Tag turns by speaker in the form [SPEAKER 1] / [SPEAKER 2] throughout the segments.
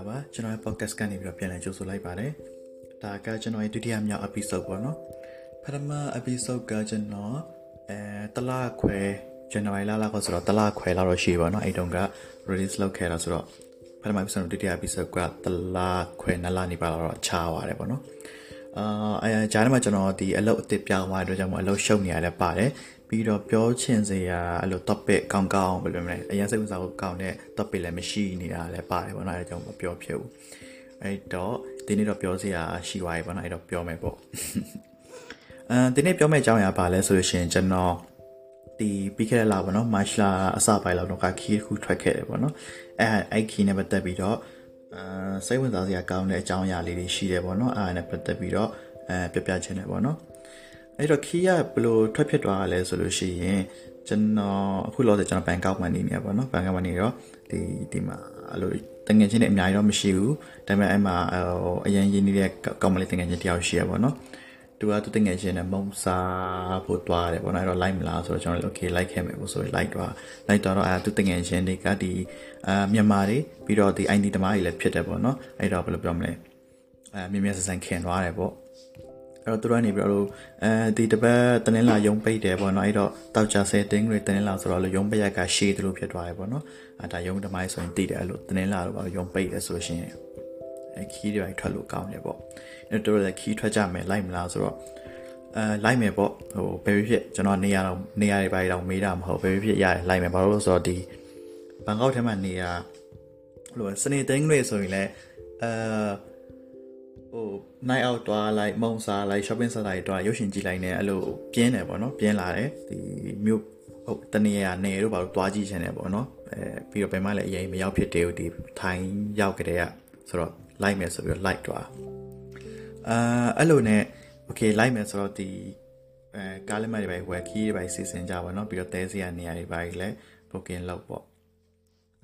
[SPEAKER 1] လာပါကျွန်တော်ရဲ့ podcast ကနေပြီးတော့ပြန်လည်ကြိုဆိုလိုက်ပါတယ်ဒါကကျွန်တော်ရဲ့ဒုတိယမြောက် episode ပေါ့နော်ပထမ episode ကကျွန်တော်အဲတလခွဲ January လလောက်ဆိုတော့တလခွဲလောက်တော့ရှိပါတော့အဲ့တုန်းက release လုပ်ခဲ့တော့ဆိုတော့ပထမ episode ဒုတိယ episode ကတလခွဲနှစ်လနေပါတော့ချားသွားတယ်ပေါ့နော် အာအဲဂျားထဲမှာကျွန်တော်ဒီအလုပ်အစ်စ်ပြောင်းသွားတဲ့အတွက်ကြောင့်မအလုပ်ရှုပ်နေရတယ်ပါတယ်ပြီးတော့ပြောချင်စရာအဲ့လို topic ကောင်းကောင်းဘယ်လိုမလဲအရင်စိတ်ဝင်စားဖို့ကောင်းတဲ့ topic လည်းမရှိနေတာလည်းပါတယ်ပေါ့နော်အဲဒါကြောင့်မပြောဖြစ်ဘူးအဲ့တော့ဒီနေ့တော့ပြောစရာရှိသွားပြီပေါ့နော်အဲ့တော့ပြောမယ်ပေါ့အဲဒီနေ့ပြောမယ့်အကြောင်းအရာပါလဲဆိုလို့ရှိရင်ကျွန်တော်ဒီပြီးခဲ့တဲ့လပေါ့နော်မတ်လအစပိုင်းလောက်တော့ခီးတစ်ခုထွက်ခဲ့တယ်ပေါ့နော်အဲအဲ့ခီးနဲ့ပတ်သက်ပြီးတော့ အာစိတ်ဝင်စားစရာကောင်းတဲ့အကြောင်းအရာလေးတွေရှိတယ်ပေါ့နော်အဲ့ဒါနဲ့ပတ်သက်ပြီးတော့အဲပြပြချင်တယ်ပေါ့နော်အဲ့တော့ခီးကဘယ်လိုထွက်ဖြစ်သွားတာလဲဆိုလို့ရှိရင်ကျွန်တော်အခုလောဆယ်ကျွန်တော်ဘန်ကောက်မှာနေနေရပါတော့ဘန်ကောက်မှာနေတော့ဒီဒီမှာအဲ့လိုတငယ်ချင်းတွေအများကြီးတော့မရှိဘူးဒါပေမဲ့အဲ့မှာဟိုအရင်ရင်းနေတဲ့ကောင်မလေးတငယ်ချင်းတယောက်ရှိရပါတော့ သူကသူတငယ်ချင်းနဲ့မုံစားဖို့တွားတယ်ပေါ့နော်အဲ့တော့ like မလားဆိုတော့ကျွန်တော်လည်း okay like ခဲ့မယ်ပေါ့ဆိုရင် like တွား like တွားတော့အဲသူတငယ်ချင်းတွေကဒီအာမြန်မာတွေပြီးတော့ဒီ ID တမားတွေလည်းဖြစ်တယ်ပေါ့နော်အဲ့တော့ဘယ်လိုပြောမလဲအဲမြင်မြင်ဆန်ဆန်ခင်သွားတယ်ပေါ့အဲ့တော့သူတို့ကနေပြီးတော့အဲဒီတပတ်တနင်္လာရုံပိတ်တယ်ပေါ့နော်အဲ့တော့တောက်ကြဆယ်တင်းတွေတနင်္လာဆိုတော့ရုံပိတ်ရက်ကရှေးတယ်လို့ဖြစ်သွားတယ်ပေါ့နော်အဲဒါရုံတမိုင်းဆိုရင်တည်တယ်အဲ့လိုတနင်္လာတော့ရုံပိတ်တယ်ဆိုရှင်အဲခီးတွေထွက်လို့ကောင်းတယ်ပေါ့အဲ့ တော့လည်းခီးထွက်ကြမယ်လိုက်မလားဆိုတော့အဲလိုက်မယ်ပေါ့ဟိုဘယ်ဖြစ်ကျွန်တော်နေရတော့နေရတွေပါတော့မေးတာမဟုတ်ဘယ်ဖြစ်ရတယ်လိုက်မယ်ဘာလို့လဲဆိုတော့ဒီဘန်ကောက်ထဲမှာနေရဟိုစနေတင်းတွေဆိုရင်လည်းအဲဟို night out တွားလိုက်မုံစားလိုက် shopping center တွေတွားရုပ်ရှင်ကြည့်လိုက်နေအဲ့လိုပြင်းတယ်ပေါ့နော်ပြင်းလာတယ်ဒီမြို့ဟုတ်တနေရာနေတို့ဘာလို့တွားကြည့်ချင်တယ်ပေါ့နော်အဲပြီးတော့ဘယ်မှလည်းအရင်မရောက်ဖြစ်တယ်ဒီထိုင်းရောက်ကြတဲ့ကဆိုတော့ like မယ်ဆိုပြီးတော့ like တွား အာအဲ့လိုနဲ့ okay like မယ်ဆိုတော့ဒီအဲကားလက်မှတ်တွေပဲဝယ်ခီးတွေပဲစီစဉ်ကြပါတော့ပြီးတော့တဲစရာနေရာတွေပါလည်း booking လုပ်ပေါ့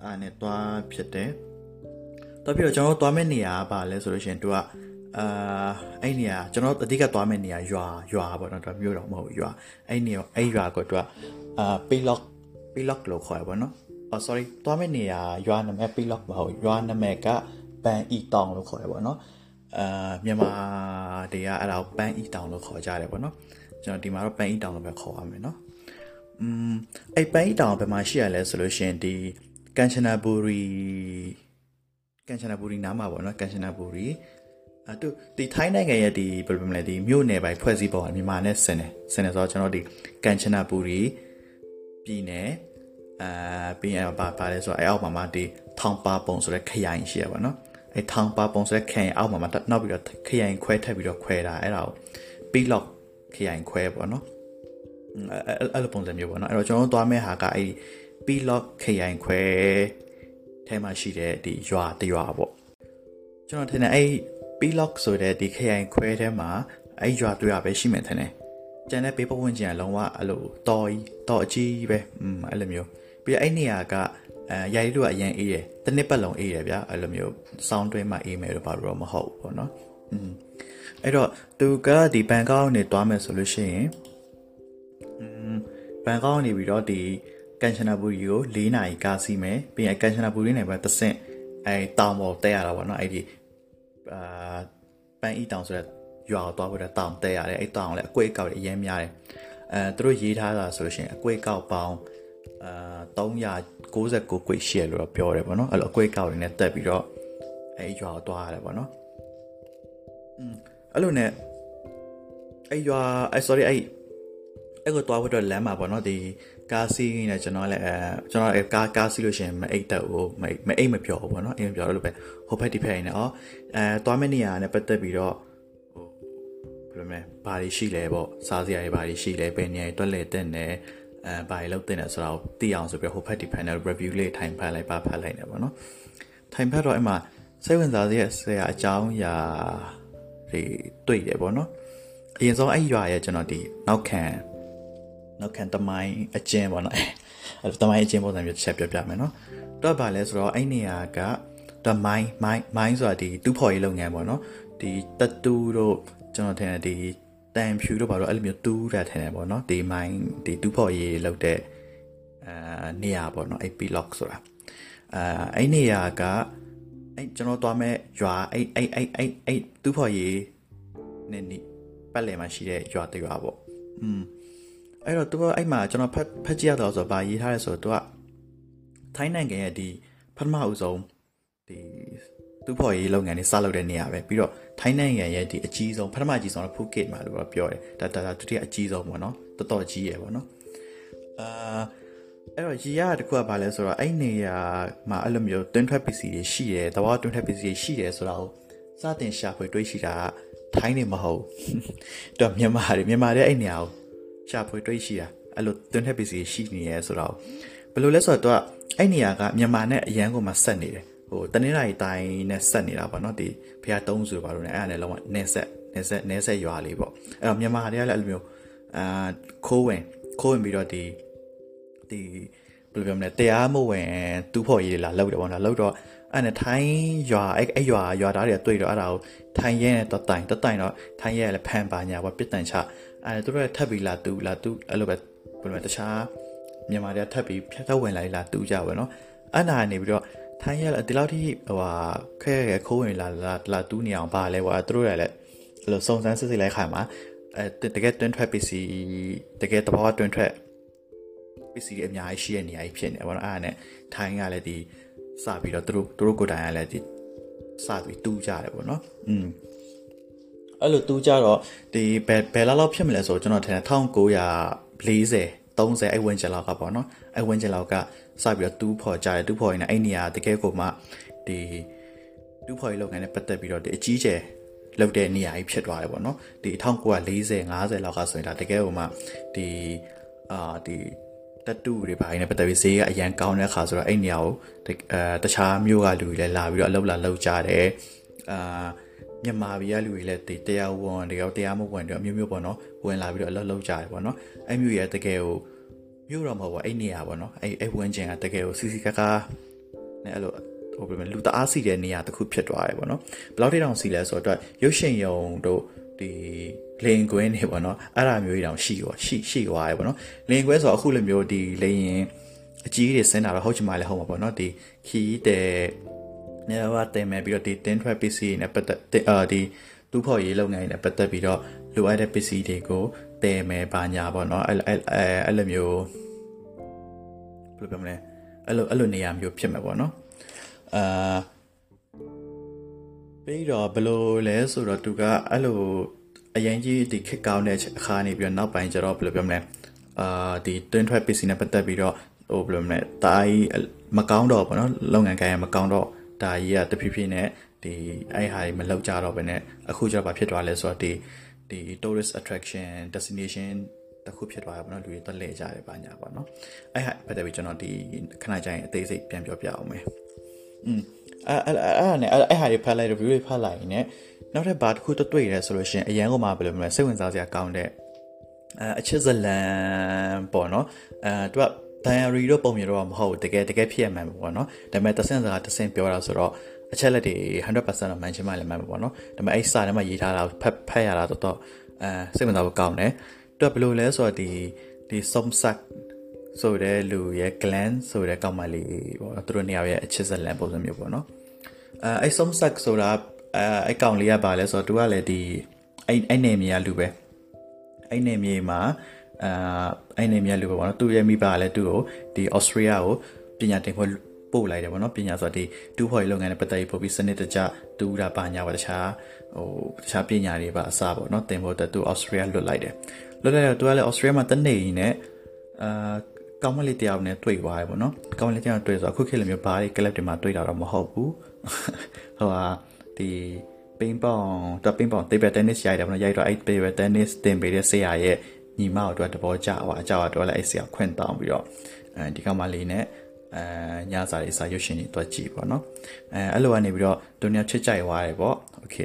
[SPEAKER 1] အားနဲ့တွားဖြစ်တယ်တော့ပြီးတော့ကျွန်တော်တို့တွားမယ့်နေရာကပါလဲဆိုလို့ရှိရင်သူကအာအဲ့နေရာကျွန်တော်အဓိကသွားမယ့်နေရာရွာရွာပေါ့နော်သူမြို့တော်မဟုတ်ရွာအဲ့နေရာအဲ့ရွာကသူကအာပီလော့ပီလော့လို့ခေါ်ရပါတော့အော် sorry သွားမယ့်နေရာရွာနာမည်ပီလော့မဟုတ်ရွာနာမည်ကပန်အီတောင်လို့ခေါ်ရပါတော့ အာမြန်မာတွေကအဲ့ဒါကိုပန်အီတောင်လို့ခေါ်ကြတယ်ပေါ့နော်ကျွန်တော်ဒီမှာတော့ပန်အီတောင်လို့ပဲခေါ်ရမယ်နော်อืมအဲ့ပန်အီတောင်ဘယ်မှာရှိရလဲဆိုလို့ရှိရင်ဒီကန်ချနာဘူရီကန်ချနာဘူရီနားမှာပေါ့နော်ကန်ချနာဘူရီအဲသူဒီထိုင်းနိုင်ငံရဲ့ဒီဘယ်လိုမလဲဒီမြို့နယ်ပိုင်းဖွဲ့စည်းပုံကမြန်မာနဲ့ဆင်တယ်ဆင်တယ်ဆိုတော့ကျွန်တော်ဒီကန်ချနာပူရီပြည်နယ်အာပြီးရင်ပါပါလဲဆိုတော့အဲအောက်မှာမှဒီထောင်ပါပုံဆိုတဲ့ခရိုင်ရှိရပါတော့ အဲထောင်ပါပုံဆိုတဲ့ခရိုင်အောက်မှာမှနောက်ပြီးတော့ခရိုင်ခွဲထပ်ပြီးတော့ခွဲတာအဲ့ဒါကိုပီလော့ခရိုင်ခွဲပေါ့နော်အဲ့လိုပုံစံမျိုးပေါ့နော်အဲ့တော့ကျွန်တော်တို့သွားမဲ့ဟာကအဲ့ပီလော့ခရိုင်ခွဲထဲမှာရှိတဲ့ဒီရွာတရွာပေါ့ကျွန်တော်ထင်တယ်အဲ့ P-lock ဆိုတဲ့ဒီခရိုင်ခွဲထဲမှာအဲ့ရွာတွေ့ရပဲရှိမှထင်တယ်။ကျန်တဲ့ဘေးပတ်ဝန်းကျင်ကလုံးဝအဲ့လိုတော်ကြီးတော်အကြီးပဲอืมအဲ့လိုမျိုးပြီးတော့အဲ့နေရာက အဲရိုင်တို့ကအရင်အေးတယ်တနစ်ပတ်လုံးအေးတယ်ဗျာအဲ့လိုမျိုးစောင်းတွင်းမှာအေးမယ်တော့ဘာလို့တော့မဟုတ်ဘူးပေါ့နော်อืมအဲ့တော့သူကဒီဘန်ကောက်နေတွားမယ်ဆိုလို့ရှိရင်อืมဘန်ကောက်နေပြီးတော့ဒီကန်ချနာဘူရီကို၄နာရီကားစီးမယ်ပြီးရင်ကန်ချနာဘူရီနေပဲတဆင့်အဲတောင်ပေါ်တက်ရတာပေါ့နော်အဲ့ဒီအာပန်းဤတောင်ဆိုတဲ့ရွာကိုသွားဖို့တဲ့တောင်တဲရတယ်အဲ့တောင်လည်းအကွေးကောက်တွေအရင်များတယ်အဲသူတို့ရေးထားတာဆိုလို့ရှိရင်အကွေးကောက်ပေါင်း အာ399ကွေ့ရှိရလို့တော့ပြောတယ်ပေါ့နော်အဲ့လိုအကွေးကောက်တွေနဲ့တက်ပြီးတော့အဲ့ရွာကိုသွားရတယ်ပေါ့နော်อืมအဲ့လိုနဲ့အဲ့ရွာအဲ့ sorry အဲ့အဲ့ကိုသွားဖို့တော့လမ်းမှာပေါ့နော်ဒီကားစီးနေကျွန်တော်လည်းအဲကျွန်တော်ကားကားစီးလို့ရှိရင်မအိတ်တော့ဘူးမမအိတ်မပြောဘူးပေါ့နော်အိမ်မပြောလို့ပဲဟိုဘက်ဒီဘက်နေဩအဲသွားမယ့်နေရာနဲ့ပတ်သက်ပြီးတော့ဟိုဘယ်လိုလဲဘာတွေရှိလဲပေါ့စားစရာတွေဘာတွေရှိလဲဘယ်နေရာတွေတွက်လဲတဲ့နေ အဲဘာတွေလုပ်တဲ့နေဆိုတာကိုသိအောင်ဆိုပြီးဟိုဘက်ဒီဘက်နဲ့ review လေးထိုင်ဖတ်လိုက်ပါဖတ်လိုက်နေပေါ့နော်ထိုင်ဖတ်တော့အဲ့မှာစိတ်ဝင်စားစရာဆရာအကြောင်းအရာတွေတွေ့တယ်ပေါ့နော်အရင်ဆုံးအဲ့ရွာရဲ့ကျွန်တော်ဒီနောက်ခံနောက်ခံတမိုင်းအကျဉ်းပေါ့နော်အဲတမိုင်းအကျဉ်းပုံစံမျိုးတစ်ချက်ပြောပြမယ်နော်တော့ဗာလဲဆိုတော့အဲ့နေရာကတမိုင်းမိုင်းမိုင်းဆိုတာဒီတူးဖော်ရေးလုပ်ငန်းပေါ့နော်ဒီတတူတို့ကျွန်တော်ထင်တယ်ဒီ တန်ဖြူတို့ဘာလို့အဲ့လိုမျိုးတူးတာထင်တယ်ပေါ့နော်ဒီမိုင်းဒီတူးဖော်ရေးလုပ်တဲ့အာနေရာပေါ့နော်အဲ့ P-lock ဆိုတာအာအဲ့နေရာကအဲ့ကျွန်တော်သွားမဲ့ရွာအဲ့အဲ့အဲ့အဲ့အဲ့သူ့ဖော်ရေးနဲ့နိပတ်လည်မှာရှိတဲ့ရွာတရွာပေါ့อืมအဲ့တော့သူကအဲ့မှာကျွန်တော်ဖတ်ဖတ်ကြည့်ရတော့ဆိုဗာရေးထားရဲဆိုတော့သူကထိုင်းနိုင်ငံရဲ့ဒီပထမအဦးဆုံးဒီ သူ့ဖော်ရေးလုပ်ငန်းတွေစလုပ်တဲ့နေရာပဲပြီးတော့ထိုင်းနိုင်ငံရဲ့ဒီအကြီးဆုံးပထမအကြီးဆုံးကဖူကစ်မှာလို့ပြောတယ်ဒါဒါဒုတိယအကြီးဆုံးပေါ့နော်တော်တော်ကြီးရယ်ပေါ့နော်အာအဲ့တော့ရေရတခုကဘာလဲဆိုတော့အဲ့နေရာမှာအဲ့လိုမျိုးတွင်းထွက်ပစ္စည်းတွေရှိတယ်တဘာတွင်းထွက်ပစ္စည်းတွေရှိတယ်ဆိုတာကိုစတင်ရှာဖွေတွေးရှိတာကထိုင်းနေမဟုတ်တော့မြန်မာတွေမြန်မာတွေအဲ့နေရာကိုရှာဖွေတွေးရှိတာအဲ့လိုတွင်းထွက်ပစ္စည်းရှိနေရဲဆိုတော့ဘယ်လိုလဲဆိုတော့အဲ့နေရာကမြန်မာနဲ့အရန်ကိုမှဆက်နေတယ် ဟိုတနင်္လာရီတိုင်းနဲ့ဆက်နေတာပေါ့နော်ဒီဖះတုံးဆိုပါလို့ねအဲ့ဒါလည်းလုံးဝနေဆက်နေဆက်နေဆက်ရွာလေးပေါ့အဲ့တော့မြန်မာတွေကလည်းအဲ့လိုမျိုးအာခိုးဝင်ခိုးဝင်ပြီးတော့ဒီဒီဘယ်လိုပြောမလဲတရားမဝင်တူးဖို့ရေးလာလောက်တယ်ပေါ့နော်လောက်တော့အဲ့နဲ့ထိုင်းရွာအဲ့အဲ့ရွာရွာသားတွေကတွေ့တော့အဲ့ဒါကိုထိုင်းရဲနဲ့တတိုင်တတိုင်တော့ထိုင်းရဲလည်းဖန်ပါညာပေါ့ပြစ်တန်ချအဲ့သူတို့ကထပ်ပြီးလာတူလာတူအဲ့လိုပဲဘယ်လိုလဲတခြားမြန်မာတွေကထပ်ပြီးဖြတ်သက်ဝင်လာလာတူကြပါတော့အဲ့နာနေပြီးတော့ ထိုင်းရဒီလောက်ထိဟိုဟာခဲခဲခိုးဝင်လာလာလာတူးနေအောင်ပါလဲကွာသူတို့လည်းအဲ့လိုစုံစမ်းစစ်စစ်လိုက်ခါမှာအဲတကယ်တွင်းထွက်ပစ္စည်းတကယ်တဘောတွင်းထွက်ပစ္စည်းတွေအများကြီးရှိတဲ့နေရာကြီးဖြစ်နေတယ်ပေါ့နော်အဲ့ဒါနဲ့ထိုင်းကလည်းဒီစပြီးတော့သူတို့သူတို့ကိုယ်တိုင်ကလည်းဒီစပြီးတူးကြတယ်ပေါ့နော်อืมအဲ့လိုတူးကြတော့ဒီဘယ်ဘယ်လောက်လောက်ဖြစ်မလဲဆိုတော့ကျွန်တော်ထင်တယ်1940 30အဲ့ဝန်းကျင်လောက်ကပေါ့နော်အဲ့ဝန်းကျင်လောက်က စပြီးတော့တူးဖော်ကြတယ်တူးဖော်ရင်အဲ့နေရာတကယ်ကိုမှဒီတူးဖော်ရေးလုပ်ငန်းနဲ့ပတ်သက်ပြီးတော့ဒီအကြီးကျယ်လုပ်တဲ့နေရာကြီးဖြစ်သွားတယ်ပေါ့နော်ဒီ1940 50လောက်ကဆိုရင်ဒါတကယ်ကိုမှဒီအာဒီတတူတွေပါနေပတ်သက်ပြီးဈေးကအရန်ကောင်းတဲ့အခါဆိုတော့အဲ့နေရာကိုအဲတခြားမျိုးကလူတွေလည်းလာပြီးတော့အလုပ်လာလုပ်ကြတယ်အာမြန်မာပြည်ကလူတွေလည်းတရားဝန်တရားတရားမဝင်တော့အမျိုးမျိုးပေါ့နော်ဝင်လာပြီးတော့အလုပ်လုပ်ကြတယ်ပေါ့နော်အဲ့မျိုးရဲ့တကယ်ကို မြို့တော့မဟုတ်ဘူးအဲ့နေရာပေါ့နော်အဲ့အဲ့ဝင်ချင်းကတကယ်ကိုစီစီကားကားနဲ့အဲ့လိုဟိုဘယ်မှာလူတအားစီတဲ့နေရာတစ်ခုဖြစ်သွားတယ်ပေါ့နော်ဘယ်လောက်ထိတောင်စီလဲဆိုတော့ရုပ်ရှင်ယုံတို့ဒီလင်ကွင်းနေပေါ့နော်အဲ့ဒါမျိုးကြီးတောင်ရှိရောရှိရှိသွားတယ်ပေါ့နော်လင်ကွင်းဆိုတော့အခုလိုမျိုးဒီလေရင်အကြီးတွေဆင်းတာတော့ဟုတ်ချင်မှလည်းဟုတ်မှာပေါ့နော်ဒီခီးတဲ့နေရာကတင်မဲ့ပြီးတော့ဒီတင်းထွက်ပစ္စည်းနဲ့ပတ်သက်အာဒီတူဖို့ရေးလုပ်ငန်းနဲ့ပတ်သက်ပြီးတော့လိုအပ်တဲ့ပစ္စည်းတွေကို တဲမယ်ဘာညာပေါ့နော်အဲ့အဲ့အဲ့လိုမျိုးဘယ်လိုပြောမလဲအဲ့လိုအဲ့လိုနေရာမျိုးဖြစ်မှာပေါ့နော်အာပြီးတော့ဘယ်လိုလဲဆိုတော့သူကအဲ့လိုအရင်ကြီးဒီခက်ကောင်းတဲ့အခါနေပြီးတော့နောက်ပိုင်းကျတော့ဘယ်လိုပြောမလဲအာဒီတွင်းထွက်ပစ္စည်းနဲ့ပတ်သက်ပြီးတော့ဟိုဘယ်လိုမလဲတာကြီးမကောင်းတော့ဘောနော်လုပ်ငန်းကိုင်းရမကောင်းတော့ဒါကြီးကတဖြည်းဖြည်းနဲ့ဒီအဲ့ဟာကြီးမလောက်ကြတော့ဘဲနဲ့အခုကျတော့ဘာဖြစ်သွားလဲဆိုတော့ဒီ ဒီ tourist attraction destination တခုဖြစ်သွားရပါတော့လူတွေတက်လဲကြတယ်ပါညာပေါ့နော်အဲ့ဟာပတ်သက်ပြီးကျွန်တော်ဒီခဏကြာရင်အသေးစိတ်ပြန်ပြောပြအောင်မယ်อืมအဲ့အဲ့အဲ့နဲ့အဲ့ဟာတွေဖတ်လိုက် review တွေဖတ်လိုက်ရင်နောက်ထပ်ဘာတစ်ခုတွေ့ရဲဆိုလို့ရှိရင်အရန်ကမှဘယ်လိုမလဲစိတ်ဝင်စားစရာကောင်းတဲ့အဲအချစ်ဇလန်ပေါ့နော်အဲသူက diary တော့ပုံမြင်တော့မဟုတ်တကယ်တကယ်ဖြစ်ရမှန်ပေါ့နော်ဒါပေမဲ့တဆင့်စကားတဆင့်ပြောတာဆိုတော့ အချက်လက်တွေ100%တော့မှန်ချင်မှလည်းမှန်ပါပေါ့နော်ဒါပေမဲ့အဲ့စာထဲမှာရေးထားတာဖတ်ဖတ်ရတာတော့တော့အဲစိတ်ဝင်စားဖို့ကောင်းတယ်သူကဘယ်လိုလဲဆိုတော့ဒီဒီ somsak ဆိုတဲ့လူရဲ့ gland ဆိုတဲ့ကောင်မလေးပေါ့သူတို့နေရာရဲ့အချစ်ဇလန်ပုံစံမျိုးပေါ့နော်အဲအဲ့ somsak ဆိုတာအဲအဲ့ကောင်လေးကပါလဲဆိုတော့သူကလည်းဒီအဲ့အဲ့နေမြေကလူပဲအဲ့နေမြေမှာအာအဲ့နေမြေလူပဲပေါ့နော်သူရဲ့မိဘကလည်းသူ့ကိုဒီ Australia ကိုပညာသင်ခွင့် ပို့လိုက်တယ်ပေါ့နော်ပညာဆိုတော့ဒီတူးဖော်ရေးလုပ်ငန်းနဲ့ပတ်သက်ပြီးပို့ပြီးစနစ်တကျတူးတာပါညာပါတခြားဟိုတခြားပညာတွေပါအစပေါ့နော်တင်ဖို့အတွက်သူ Australia လွတ်လိုက်တယ်လွတ်လိုက်တော့သူကလည်း Australia မှာတနေနဲ့အာကောင်းမလေးတယောက်နဲ့တွေ့သွားတယ်ပေါ့နော်ကောင်းမလေးတယောက်တွေ့ဆိုအခုခေတ်လိုမျိုးဘားတွေကလပ်တွေမှာတွေ့တာတော့မဟုတ်ဘူးဟိုဟာဒီပင်းပေါင်တပင်းပေါင်တေးဘက်တင်းနစ်ရိုက်တယ်ပေါ့နော်ရိုက်တော့အဲ့တေးဘက်တင်းနစ်တင်ပေးတဲ့ဆရာရဲ့ညီမတို့တဘောကြပါအကြောက်တော့လည်းအဲ့ဆရာခွင့်တောင်းပြီးတော့အဲဒီကောင်မလေးနဲ့ အဲညစာတွေစာရွှေရှင်တွေတွက်ကြည့်ပေါ့နော်အဲအဲ့လိုကနေပြီးတော့သူညချစ်ကြိုက်သွားတယ်ပေါ့โอเค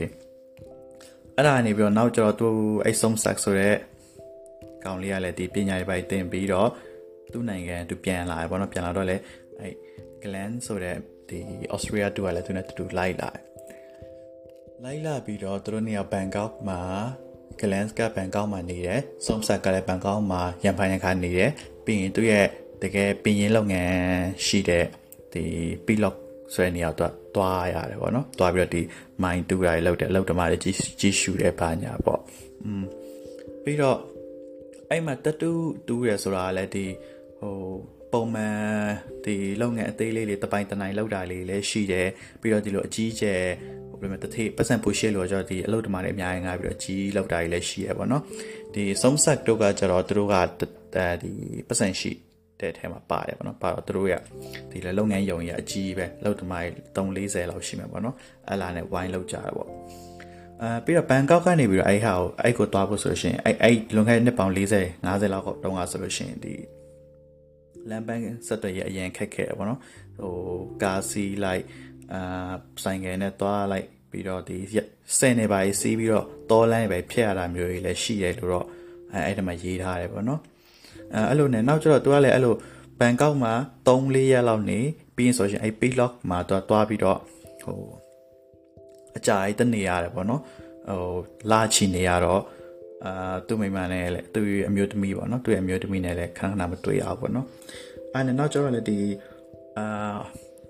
[SPEAKER 1] အဲ့ဒါကနေပြီးတော့နောက်ကျတော့သူအဲ့ဆုံးဆက်ဆိုတဲ့ကောင်လေးကလည်းဒီပညာရေးပိုင်းသင်ပြီးတော့သူ့နိုင်ငံသူပြန်လာတယ်ပေါ့နော်ပြန်လာတော့လေအဲ့ Glen ဆိုတဲ့ဒီ Australia တူကလည်းသူနဲ့တူတူလိုက်လာတယ်လိုက်လာပြီးတော့သူတို့နေရာဘန်ကောက်မှာ Glens ကဘန်ကောက်မှာနေတယ်စုံဆက်ကလည်းဘန်ကောက်မှာရန်ဖိုင်ရခါနေတယ်ပြီးရင်သူ့ရဲ့ တကယ်ပင်ရင်းလုပ်ငန်းရှိတဲ့ဒီ Pilot ဆိုတဲ့နေရာတော့သွားရတယ်ပေါ့နော်သွားပြီးတော့ဒီမိုင်းတူတာတွေလောက်တယ်အလုပ်တမားတွေကြီးကြီးရှူတယ်ဘာညာပေါ့อืมပြီးတော့အဲ့မှာတတူးတူးရဆိုတာလည်းဒီဟိုပုံမှန်ဒီလုပ်ငန်းအသေးလေးတွေတပိုင်းတနိုင်လောက်တာလေးလည်းရှိတယ်ပြီးတော့ဒီလိုအကြီးကျယ်ဘယ်လိုလဲတတိပတ်စံပူရှေလို့ကျတော့ဒီအလုပ်တမားတွေအများကြီးငါပြီးတော့ကြီးလောက်တာကြီးလည်းရှိရပေါ့နော်ဒီဆုံးဆက်တို့ကကျတော့သူတို့ကဒီပတ်စံရှိ တဲ့အထဲမှာပါတယ်ပေါ့နော်ပါတော့သူတို့ရဒီလေလုပ်ငန်းယုံရအကြီးပဲလောက်တမိုင်340လောက်ရှိမှာပေါ့နော်အဲ့လာနဲ့ဝိုင်းလောက်ကြတာပေါ့အဲပြီးတော့ဘန်ကောက်ကနေပြီးတော့အဲ့ဟာကိုအဲ့ကိုသွားဖို့ဆိုလို့ရှိရင်အဲ့အဲ့လွန်ခဲ့တဲ့နှစ်ပေါင်း40 50လောက်တုန်းကဆိုလို့ရှိရင်ဒီလမ်းပန်းဆက်သွယ်ရေးအရင်ခက်ခဲတယ်ပေါ့နော်ဟိုကားစီးလိုက်အာဆိုင်ငယ်နဲ့သွားလိုက်ပြီးတော့ဒီစင်နေပါစီးပြီးတော့တောလမ်းပဲဖျက်ရတာမျိုးတွေလည်းရှိတယ်လို့တော့အဲအဲ့ဒီမှာရေးထားတယ်ပေါ့နော် အဲအဲ့လိုနဲ့နောက်ကျတော့ तू ကလည်းအဲ့လိုဘန်ကောက်မှာ3-4ရက်လောက်နေပြီးရင်ဆိုရှင်အဲ့ Paylock မှာ तू သွားပြီးတော့ဟိုအကြာကြီးတနေရတယ်ပေါ့နော်ဟိုလာချီနေရတော့အာသူ့မိမနဲ့လည်းသူ့ရဲ့အမျိုးသမီးပေါ့နော်သူ့ရဲ့အမျိုးသမီးနဲ့လည်းခဏခဏမတွေ့ရဘူးပေါ့နော်အဲ့နဲ့နောက်ကျတော့လည်းဒီအာ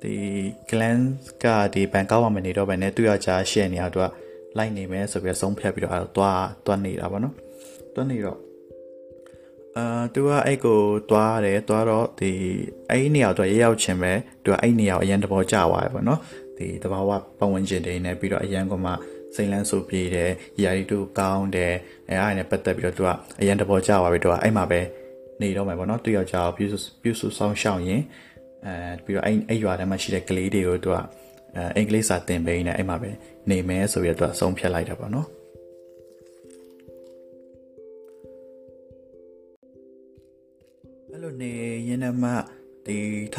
[SPEAKER 1] ဒီ Glen ကဒီဘန်ကောက်မှာမနေတော့ဘဲနဲ့သူ့ယောက်ျားရှယ်နေအောင်သူကလိုက်နေမယ်ဆိုပြီးတော့ဆုံးဖြတ်ပြီးတော့အဲ့တော့သွားသွားနေတာပေါ့နော်သွားနေတော့ အာသူကအဲ့ကိုသွားတယ်သွားတော့ဒီအဲ့ဒီနေရာတော့ရရောက်ချင်းပဲသူကအဲ့နေရာကိုအရန်တဘောကျသွားတယ်ပေါ့နော်ဒီတဘာဝပတ်ဝန်းကျင်တွေနဲ့ပြီးတော့အရန်ကမှစိန်လန်းဆိုပြေးတယ်ရာရီတို့ကောင်းတယ်အဲအားနဲ့ပတ်သက်ပြီးတော့သူကအရန်တဘောကျသွားပြီသူကအဲ့မှာပဲနေတော့မယ်ပေါ့နော်သူယောက်ျားကိုပြုစုပြုစုဆောင်ရှောက်ရင်အဲပြီးတော့အဲ့အဲ့ရွာထဲမှာရှိတဲ့ကလေးတွေကိုသူကအအင်္ဂလိပ်စာသင်ပေးနေအဲ့မှာပဲနေမယ်ဆိုပြီးတော့သူကဆုံးဖြတ်လိုက်တာပေါ့နော် အဲ့လိုနေရင်နမဒီ1980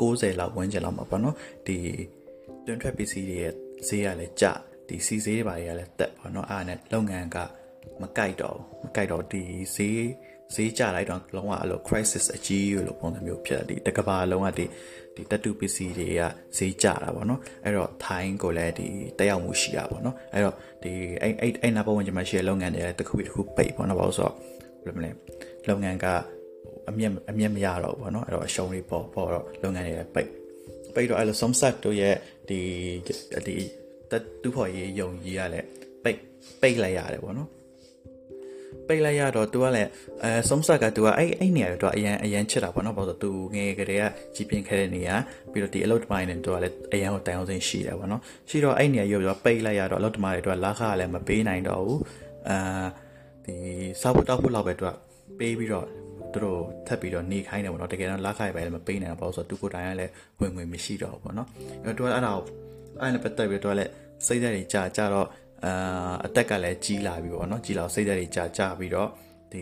[SPEAKER 1] 90လောက်ဝန်းကျင်လောက်မှာပေါ့နော်ဒီတွင်ထွက်ပစ္စည်းတွေရဲ့ဈေးကလည်းကျဒီစီဈေးတွေပါတွေကလည်းတက်ပေါ့နော်အားနဲ့လုပ်ငန်းကမကြိုက်တော့မကြိုက်တော့ဒီဈေးဈေးကျလိုက်တော့လုံးဝအဲ့လို crisis အကြီးလို့ပုံစံမျိုးဖြစ်တယ်ဒီတကဘာလုံးဝဒီဒီတတုပစ္စည်းတွေကဈေးကျတာပေါ့နော်အဲ့တော့ထိုင်းကိုလည်းဒီတက်ရောက်မှုရှိတာပေါ့နော်အဲ့တော့ဒီအဲ့အဲ့အဲ့နာဘဝင်ကျမှာရှိတဲ့လုပ်ငန်းတွေလည်းတစ်ခုတစ်ခုပိတ်ပေါ့နော်ဘာလို့ဆိုတော့ဘယ်လိုမလဲ လုပ်ငန်းကအမြတ်အမြတ်မရတော့ဘူးပေါ့နော်အဲ့တော့အရှုံးတွေပေါ်ပေါ်တော့လုပ်ငန်းတွေလည်းပိတ်ပိတ်တော့အဲ့လို Somsat တို့ရဲ့ဒီဒီတက်တူဖို့ရေးယုံကြီးရလဲပိတ်ပိတ်လိုက်ရတယ်ပေါ့နော်ပိတ်လိုက်ရတော့ तू ကလည်းအဲဆုံးဆက်က तू ကအဲ့အဲ့နေရာတော့ तू အရန်အရန်ချစ်တာပေါ့နော်ဘာလို့ဆို तू ငယ်ကလေးကကြီးပြင်းခဲ့တဲ့နေရာပြီးတော့ဒီအလုပ်တမိုင်းနဲ့ तू ကလည်းအရန်ကိုတိုင်အောင်စိရှိတယ်ပေါ့နော်ရှိတော့အဲ့နေရာရုပ်တော့ပိတ်လိုက်ရတော့အလုပ်တမိုင်းတွေ तू ကလာခကလည်းမပေးနိုင်တော့ဘူးအာဒီစားဖို့တောက်ဖို့လောက်ပဲ तू က ပေးပြီးတော့သူတို့ထပ်ပြီးတော့နေခိုင်းတယ်ပေါ့နော်တကယ်တော့လက်ခိုက်ပဲလည်းမပေးနိုင်တော့ဘာလို့ဆိုတော့သူကိုတိုင်ကလည်းဝင်ဝင်မရှိတော့ဘူးပေါ့နော်အဲ့တော့သူကအဲ့ဒါကိုအဲ့နဲ့ပတ်သက်ပြီးတော့လည်းစိတ်ဓာတ်တွေကြာကြာတော့အာအသက်ကလည်းကြီးလာပြီပေါ့နော်ကြီးလာစိတ်ဓာတ်တွေကြာကြာပြီးတော့ဒီ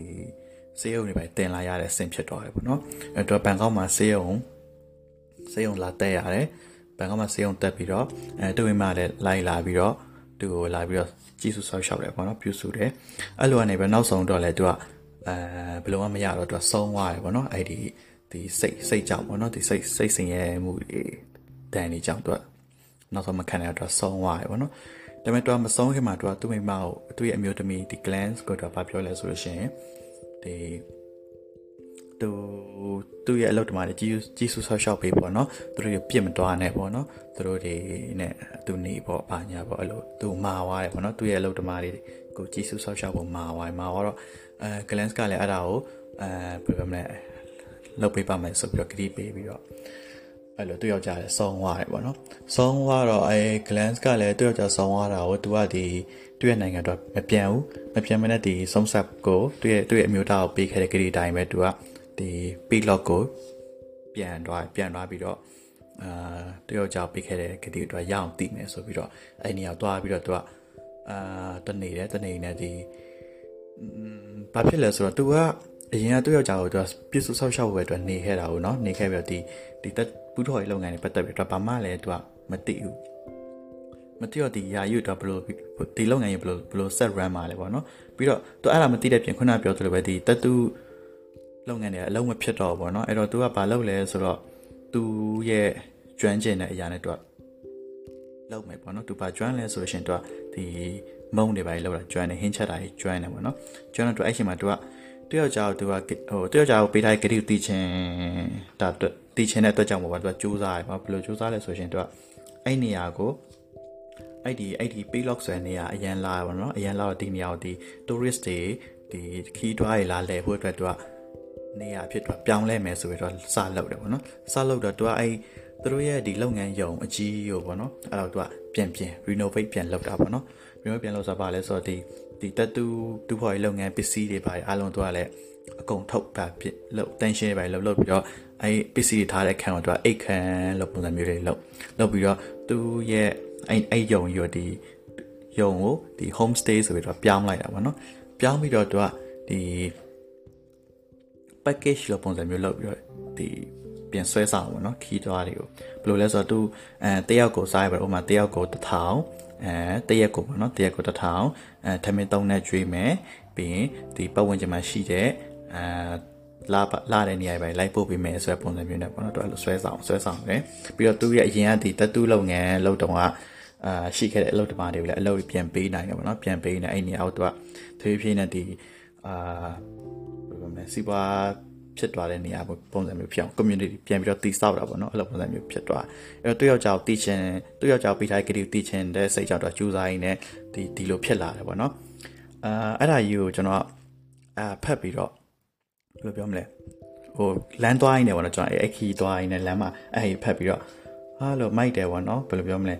[SPEAKER 1] ဆေးရုံတွေပဲတင်လာရတဲ့အဆင့်ဖြစ်သွားတယ်ပေါ့နော်အဲ့တော့ဘန်ကောက်မှာဆေးရုံဆေးရုံလာတက်ရတယ်ဘန်ကောက်မှာဆေးရုံတက်ပြီးတော့အဲတူဝင်းမလည်းလိုက်လာပြီးတော့သူ့ကိုလာပြီးတော့ကြီးစုဆောက်ရှောက်တယ်ပေါ့နော်ပြုစုတယ်အဲ့လိုကနေပဲနောက်ဆုံးတော့လည်းသူက အဲဘယ်လိုမှမရတော့သူကဆုံးသွားတယ်ပေါ့နော်အဲ့ဒီဒီစိတ်စိတ်ကြောင့်ပေါ့နော်ဒီစိတ်စိတ်ဆင်ရဲမှုတွေတန်နေကြောင့်သူကနောက်ဆုံးမခံနိုင်တော့ဆုံးသွားတယ်ပေါ့နော်ဒါပေမဲ့သူကမဆုံးခင်မှာသူကသူ့မိမကိုသူ့ရဲ့အမျိုးသမီးဒီ glance ကိုသူကဘာပြောလဲဆိုလို့ရှိရင်ဒီသူသူ့ရဲ့အလုပ်တမားတွေကြီးကြီးဆူဆော့ရှော့ပေးပေါ့နော်သူတို့ရပြစ်မတွားနဲ့ပေါ့နော်သူတို့တွေနဲ့သူနေပေါ့ဘာညာပေါ့အဲ့လိုသူမာသွားတယ်ပေါ့နော်သူ့ရဲ့အလုပ်တမားတွေ ကိုကြီးဆူဆော့ရှော့ဖို့မာသွားတယ်မာသွားတော့အဲ glance ကလည်းအဲ့ဒါကိုအဲဘယ်လိုမလဲလုပ်ပေးပါမယ်ဆိုပြီးတော့ဂရီးပေးပြီးတော့အဲ့လိုသူ့ယောက်ျားလည်းဆုံးသွားတယ်ပေါ့နော်ဆုံးသွားတော့အဲ glance ကလည်းသူ့ယောက်ျားဆုံးသွားတာကိုသူကဒီသူ့ရဲ့နိုင်ငံတော့မပြန်ဘူးမပြန်မနဲ့ဒီဆုံးဆက်ကိုသူ့ရဲ့သူ့ရဲ့အမျိုးသားကိုပေးခဲ့တဲ့ဂရီးတိုင်းပဲသူကဒီ pilot ကိုပြန်သွားပြန်သွားပြီးတော့အာတယောက်ကြောက်ပေးခဲ့တဲ့ဂတိအတွက်ရအောင်တည်မယ်ဆိုပြီးတော့အဲ့နေရာသွားပြီးတော့သူက အာတနေတယ်တနေနေဒီဘာဖြစ်လဲဆိုတော့ तू ကအရင်ကသူ့ယောက်ျားကို तू ပြစ်စုဆောက်ရှောက်ဝယ်အတွက်နေခဲ့တာကိုเนาะနေခဲ့ပြီးတော့ဒီဒီတက်ပူထော်ရေးလုပ်ငန်းတွေပတ်သက်ပြီးတော့ဘာမှလည်း तू ကမသိဘူးမသိတော့ဒီယာယူတော့ဘလို့ဒီလုပ်ငန်းရေးဘလို့ဘလို့ set run မှာလဲပေါ့နော်ပြီးတော့ तू အဲ့ဒါမသိတဲ့ပြင်ခုနပြောသလိုပဲဒီတက်တူလုပ်ငန်းတွေအလုံးမဖြစ်တော့ဘူးပေါ့နော်အဲ့တော့ तू ကဘာလုပ်လဲဆိုတော့ तू ရဲ့ကျွမ်းကျင်တဲ့အရာနဲ့ तू က လောက်မယ်ပေါ့နော်သူပါ join လဲဆိုရှင်သူကဒီမုံတွေပါလောက်တာ join နေဟင်းချက်တာကြီး join နေပေါ့နော် join တော့သူအဲ့ချိန်မှာသူကတယောက်ကြောက်သူကဟိုတယောက်ကြောက်ပေးထားတဲ့ဂရိတီချင်းဒါတီချင်းတဲ့အတွက်ကြောင့်ပေါ့ဗျာသူကစူးစမ်းရပါဘယ်လိုစူးစမ်းလဲဆိုရှင်သူကအဲ့နေရာကိုအဲ့ဒီအဲ့ဒီ paylog ဆိုတဲ့နေရာအရန်လာပါတော့အရန်လာတော့ဒီနေရာကိုဒီ tourist တွေဒီခီးတွားတွေလာလဲဖို့အတွက်သူကနေရာဖြစ်တော့ပြောင်းလဲမယ်ဆိုပြီးတော့စလောက်တယ်ပေါ့နော်စလောက်တော့သူကအဲ့ သူတို့ရဲ့ဒီလုပ်ငန်းယုံအကြီးရောပေါ့နော်အဲ့တော့သူကပြန်ပြန် renovate ပြန်လုပ်တာပေါ့နော် renovate ပြန်လုပ်ဆိုပါလဲဆိုတော့ဒီဒီတတူတူဖော်ရေးလုပ်ငန်းပစ္စည်းတွေပါအားလုံးသူကလည်းအကုန်ထုတ်တာဖြစ်လို့ tension တွေပါလို့လုပ်ပြီးတော့အဲ့ပစ္စည်းတွေထားတဲ့ခံကိုသူကအိတ်ခံလို့ပုံစံမျိုးတွေလုပ်လုပ်ပြီးတော့သူရဲ့အဲ့အဲ့ယုံရောဒီယုံကိုဒီ home stay ဆိုပြီးတော့ပြောင်းလိုက်တာပေါ့နော်ပြောင်းပြီးတော့သူကဒီ package လို့ပုံစံမျိုးလုပ်ပြီးတော့ဒီ ပြန်ဆွဲဆောင်ပေါ့နော်ခီးသွားတွေကိုဘယ်လိုလဲဆိုတော့သူအဲတယောက်ကိုစားရပါဥမာတယောက်ကို1000အဲတရက်ကိုပေါ့နော်တရက်ကို1000အဲထမင်းသုံးနဲ့ကျွေးမယ်ပြီးရင်ဒီပတ်ဝန်းကျင်မှာရှိတဲ့အဲလာလာတဲ့နေရာပဲလိုက်ပို့ပေးမယ်ဆိုတဲ့ပုံစံမျိုးနဲ့ပေါ့နော်သူအဲ့လိုဆွဲဆောင်ဆွဲဆောင်တယ်ပြီးတော့သူရဲ့အရင်ကဒီတတူးလုပ်ငန်းလုပ်တော့ကအာရှိခဲ့တဲ့အလုပ်တမားတွေကိုလည်းအလုပ်ပြန်ပေးနိုင်တယ်ပေါ့နော်ပြန်ပေးနေအဲ့နေရာကိုသူကသွေးဖြည့်နေဒီအာဘယ်လိုမလဲစီပွား ဖြစ်သွားတဲ့နေရာပုံစံမျိုးဖြစ်အောင် community ပြန်ပြီးတော့တည်ဆောက်တာပေါ့နော်အဲ့လိုပုံစံမျိုးဖြစ်သွားအဲ့တော့သူ့ယောက်ျားကိုတည်ချင်သူ့ယောက်ျားကိုပေးထားတဲ့ကတိကိုတည်ချင်တဲ့စိတ်ကြောင့်တော့ကျူးစားရင်းနဲ့ဒီဒီလိုဖြစ်လာတယ်ပေါ့နော်အာအဲ့ဒါကြီးကိုကျွန်တော်အာဖတ်ပြီးတော့ဘယ်လိုပြောမလဲဟိုလမ်းသွားရင်းနေပေါ့နော်ကျွန်တော်အဲ့ခီးသွားရင်းနဲ့လမ်းမှာအဲ့ဖတ်ပြီးတော့ဟာလို့မိုက်တယ်ပေါ့နော်ဘယ်လိုပြောမလဲ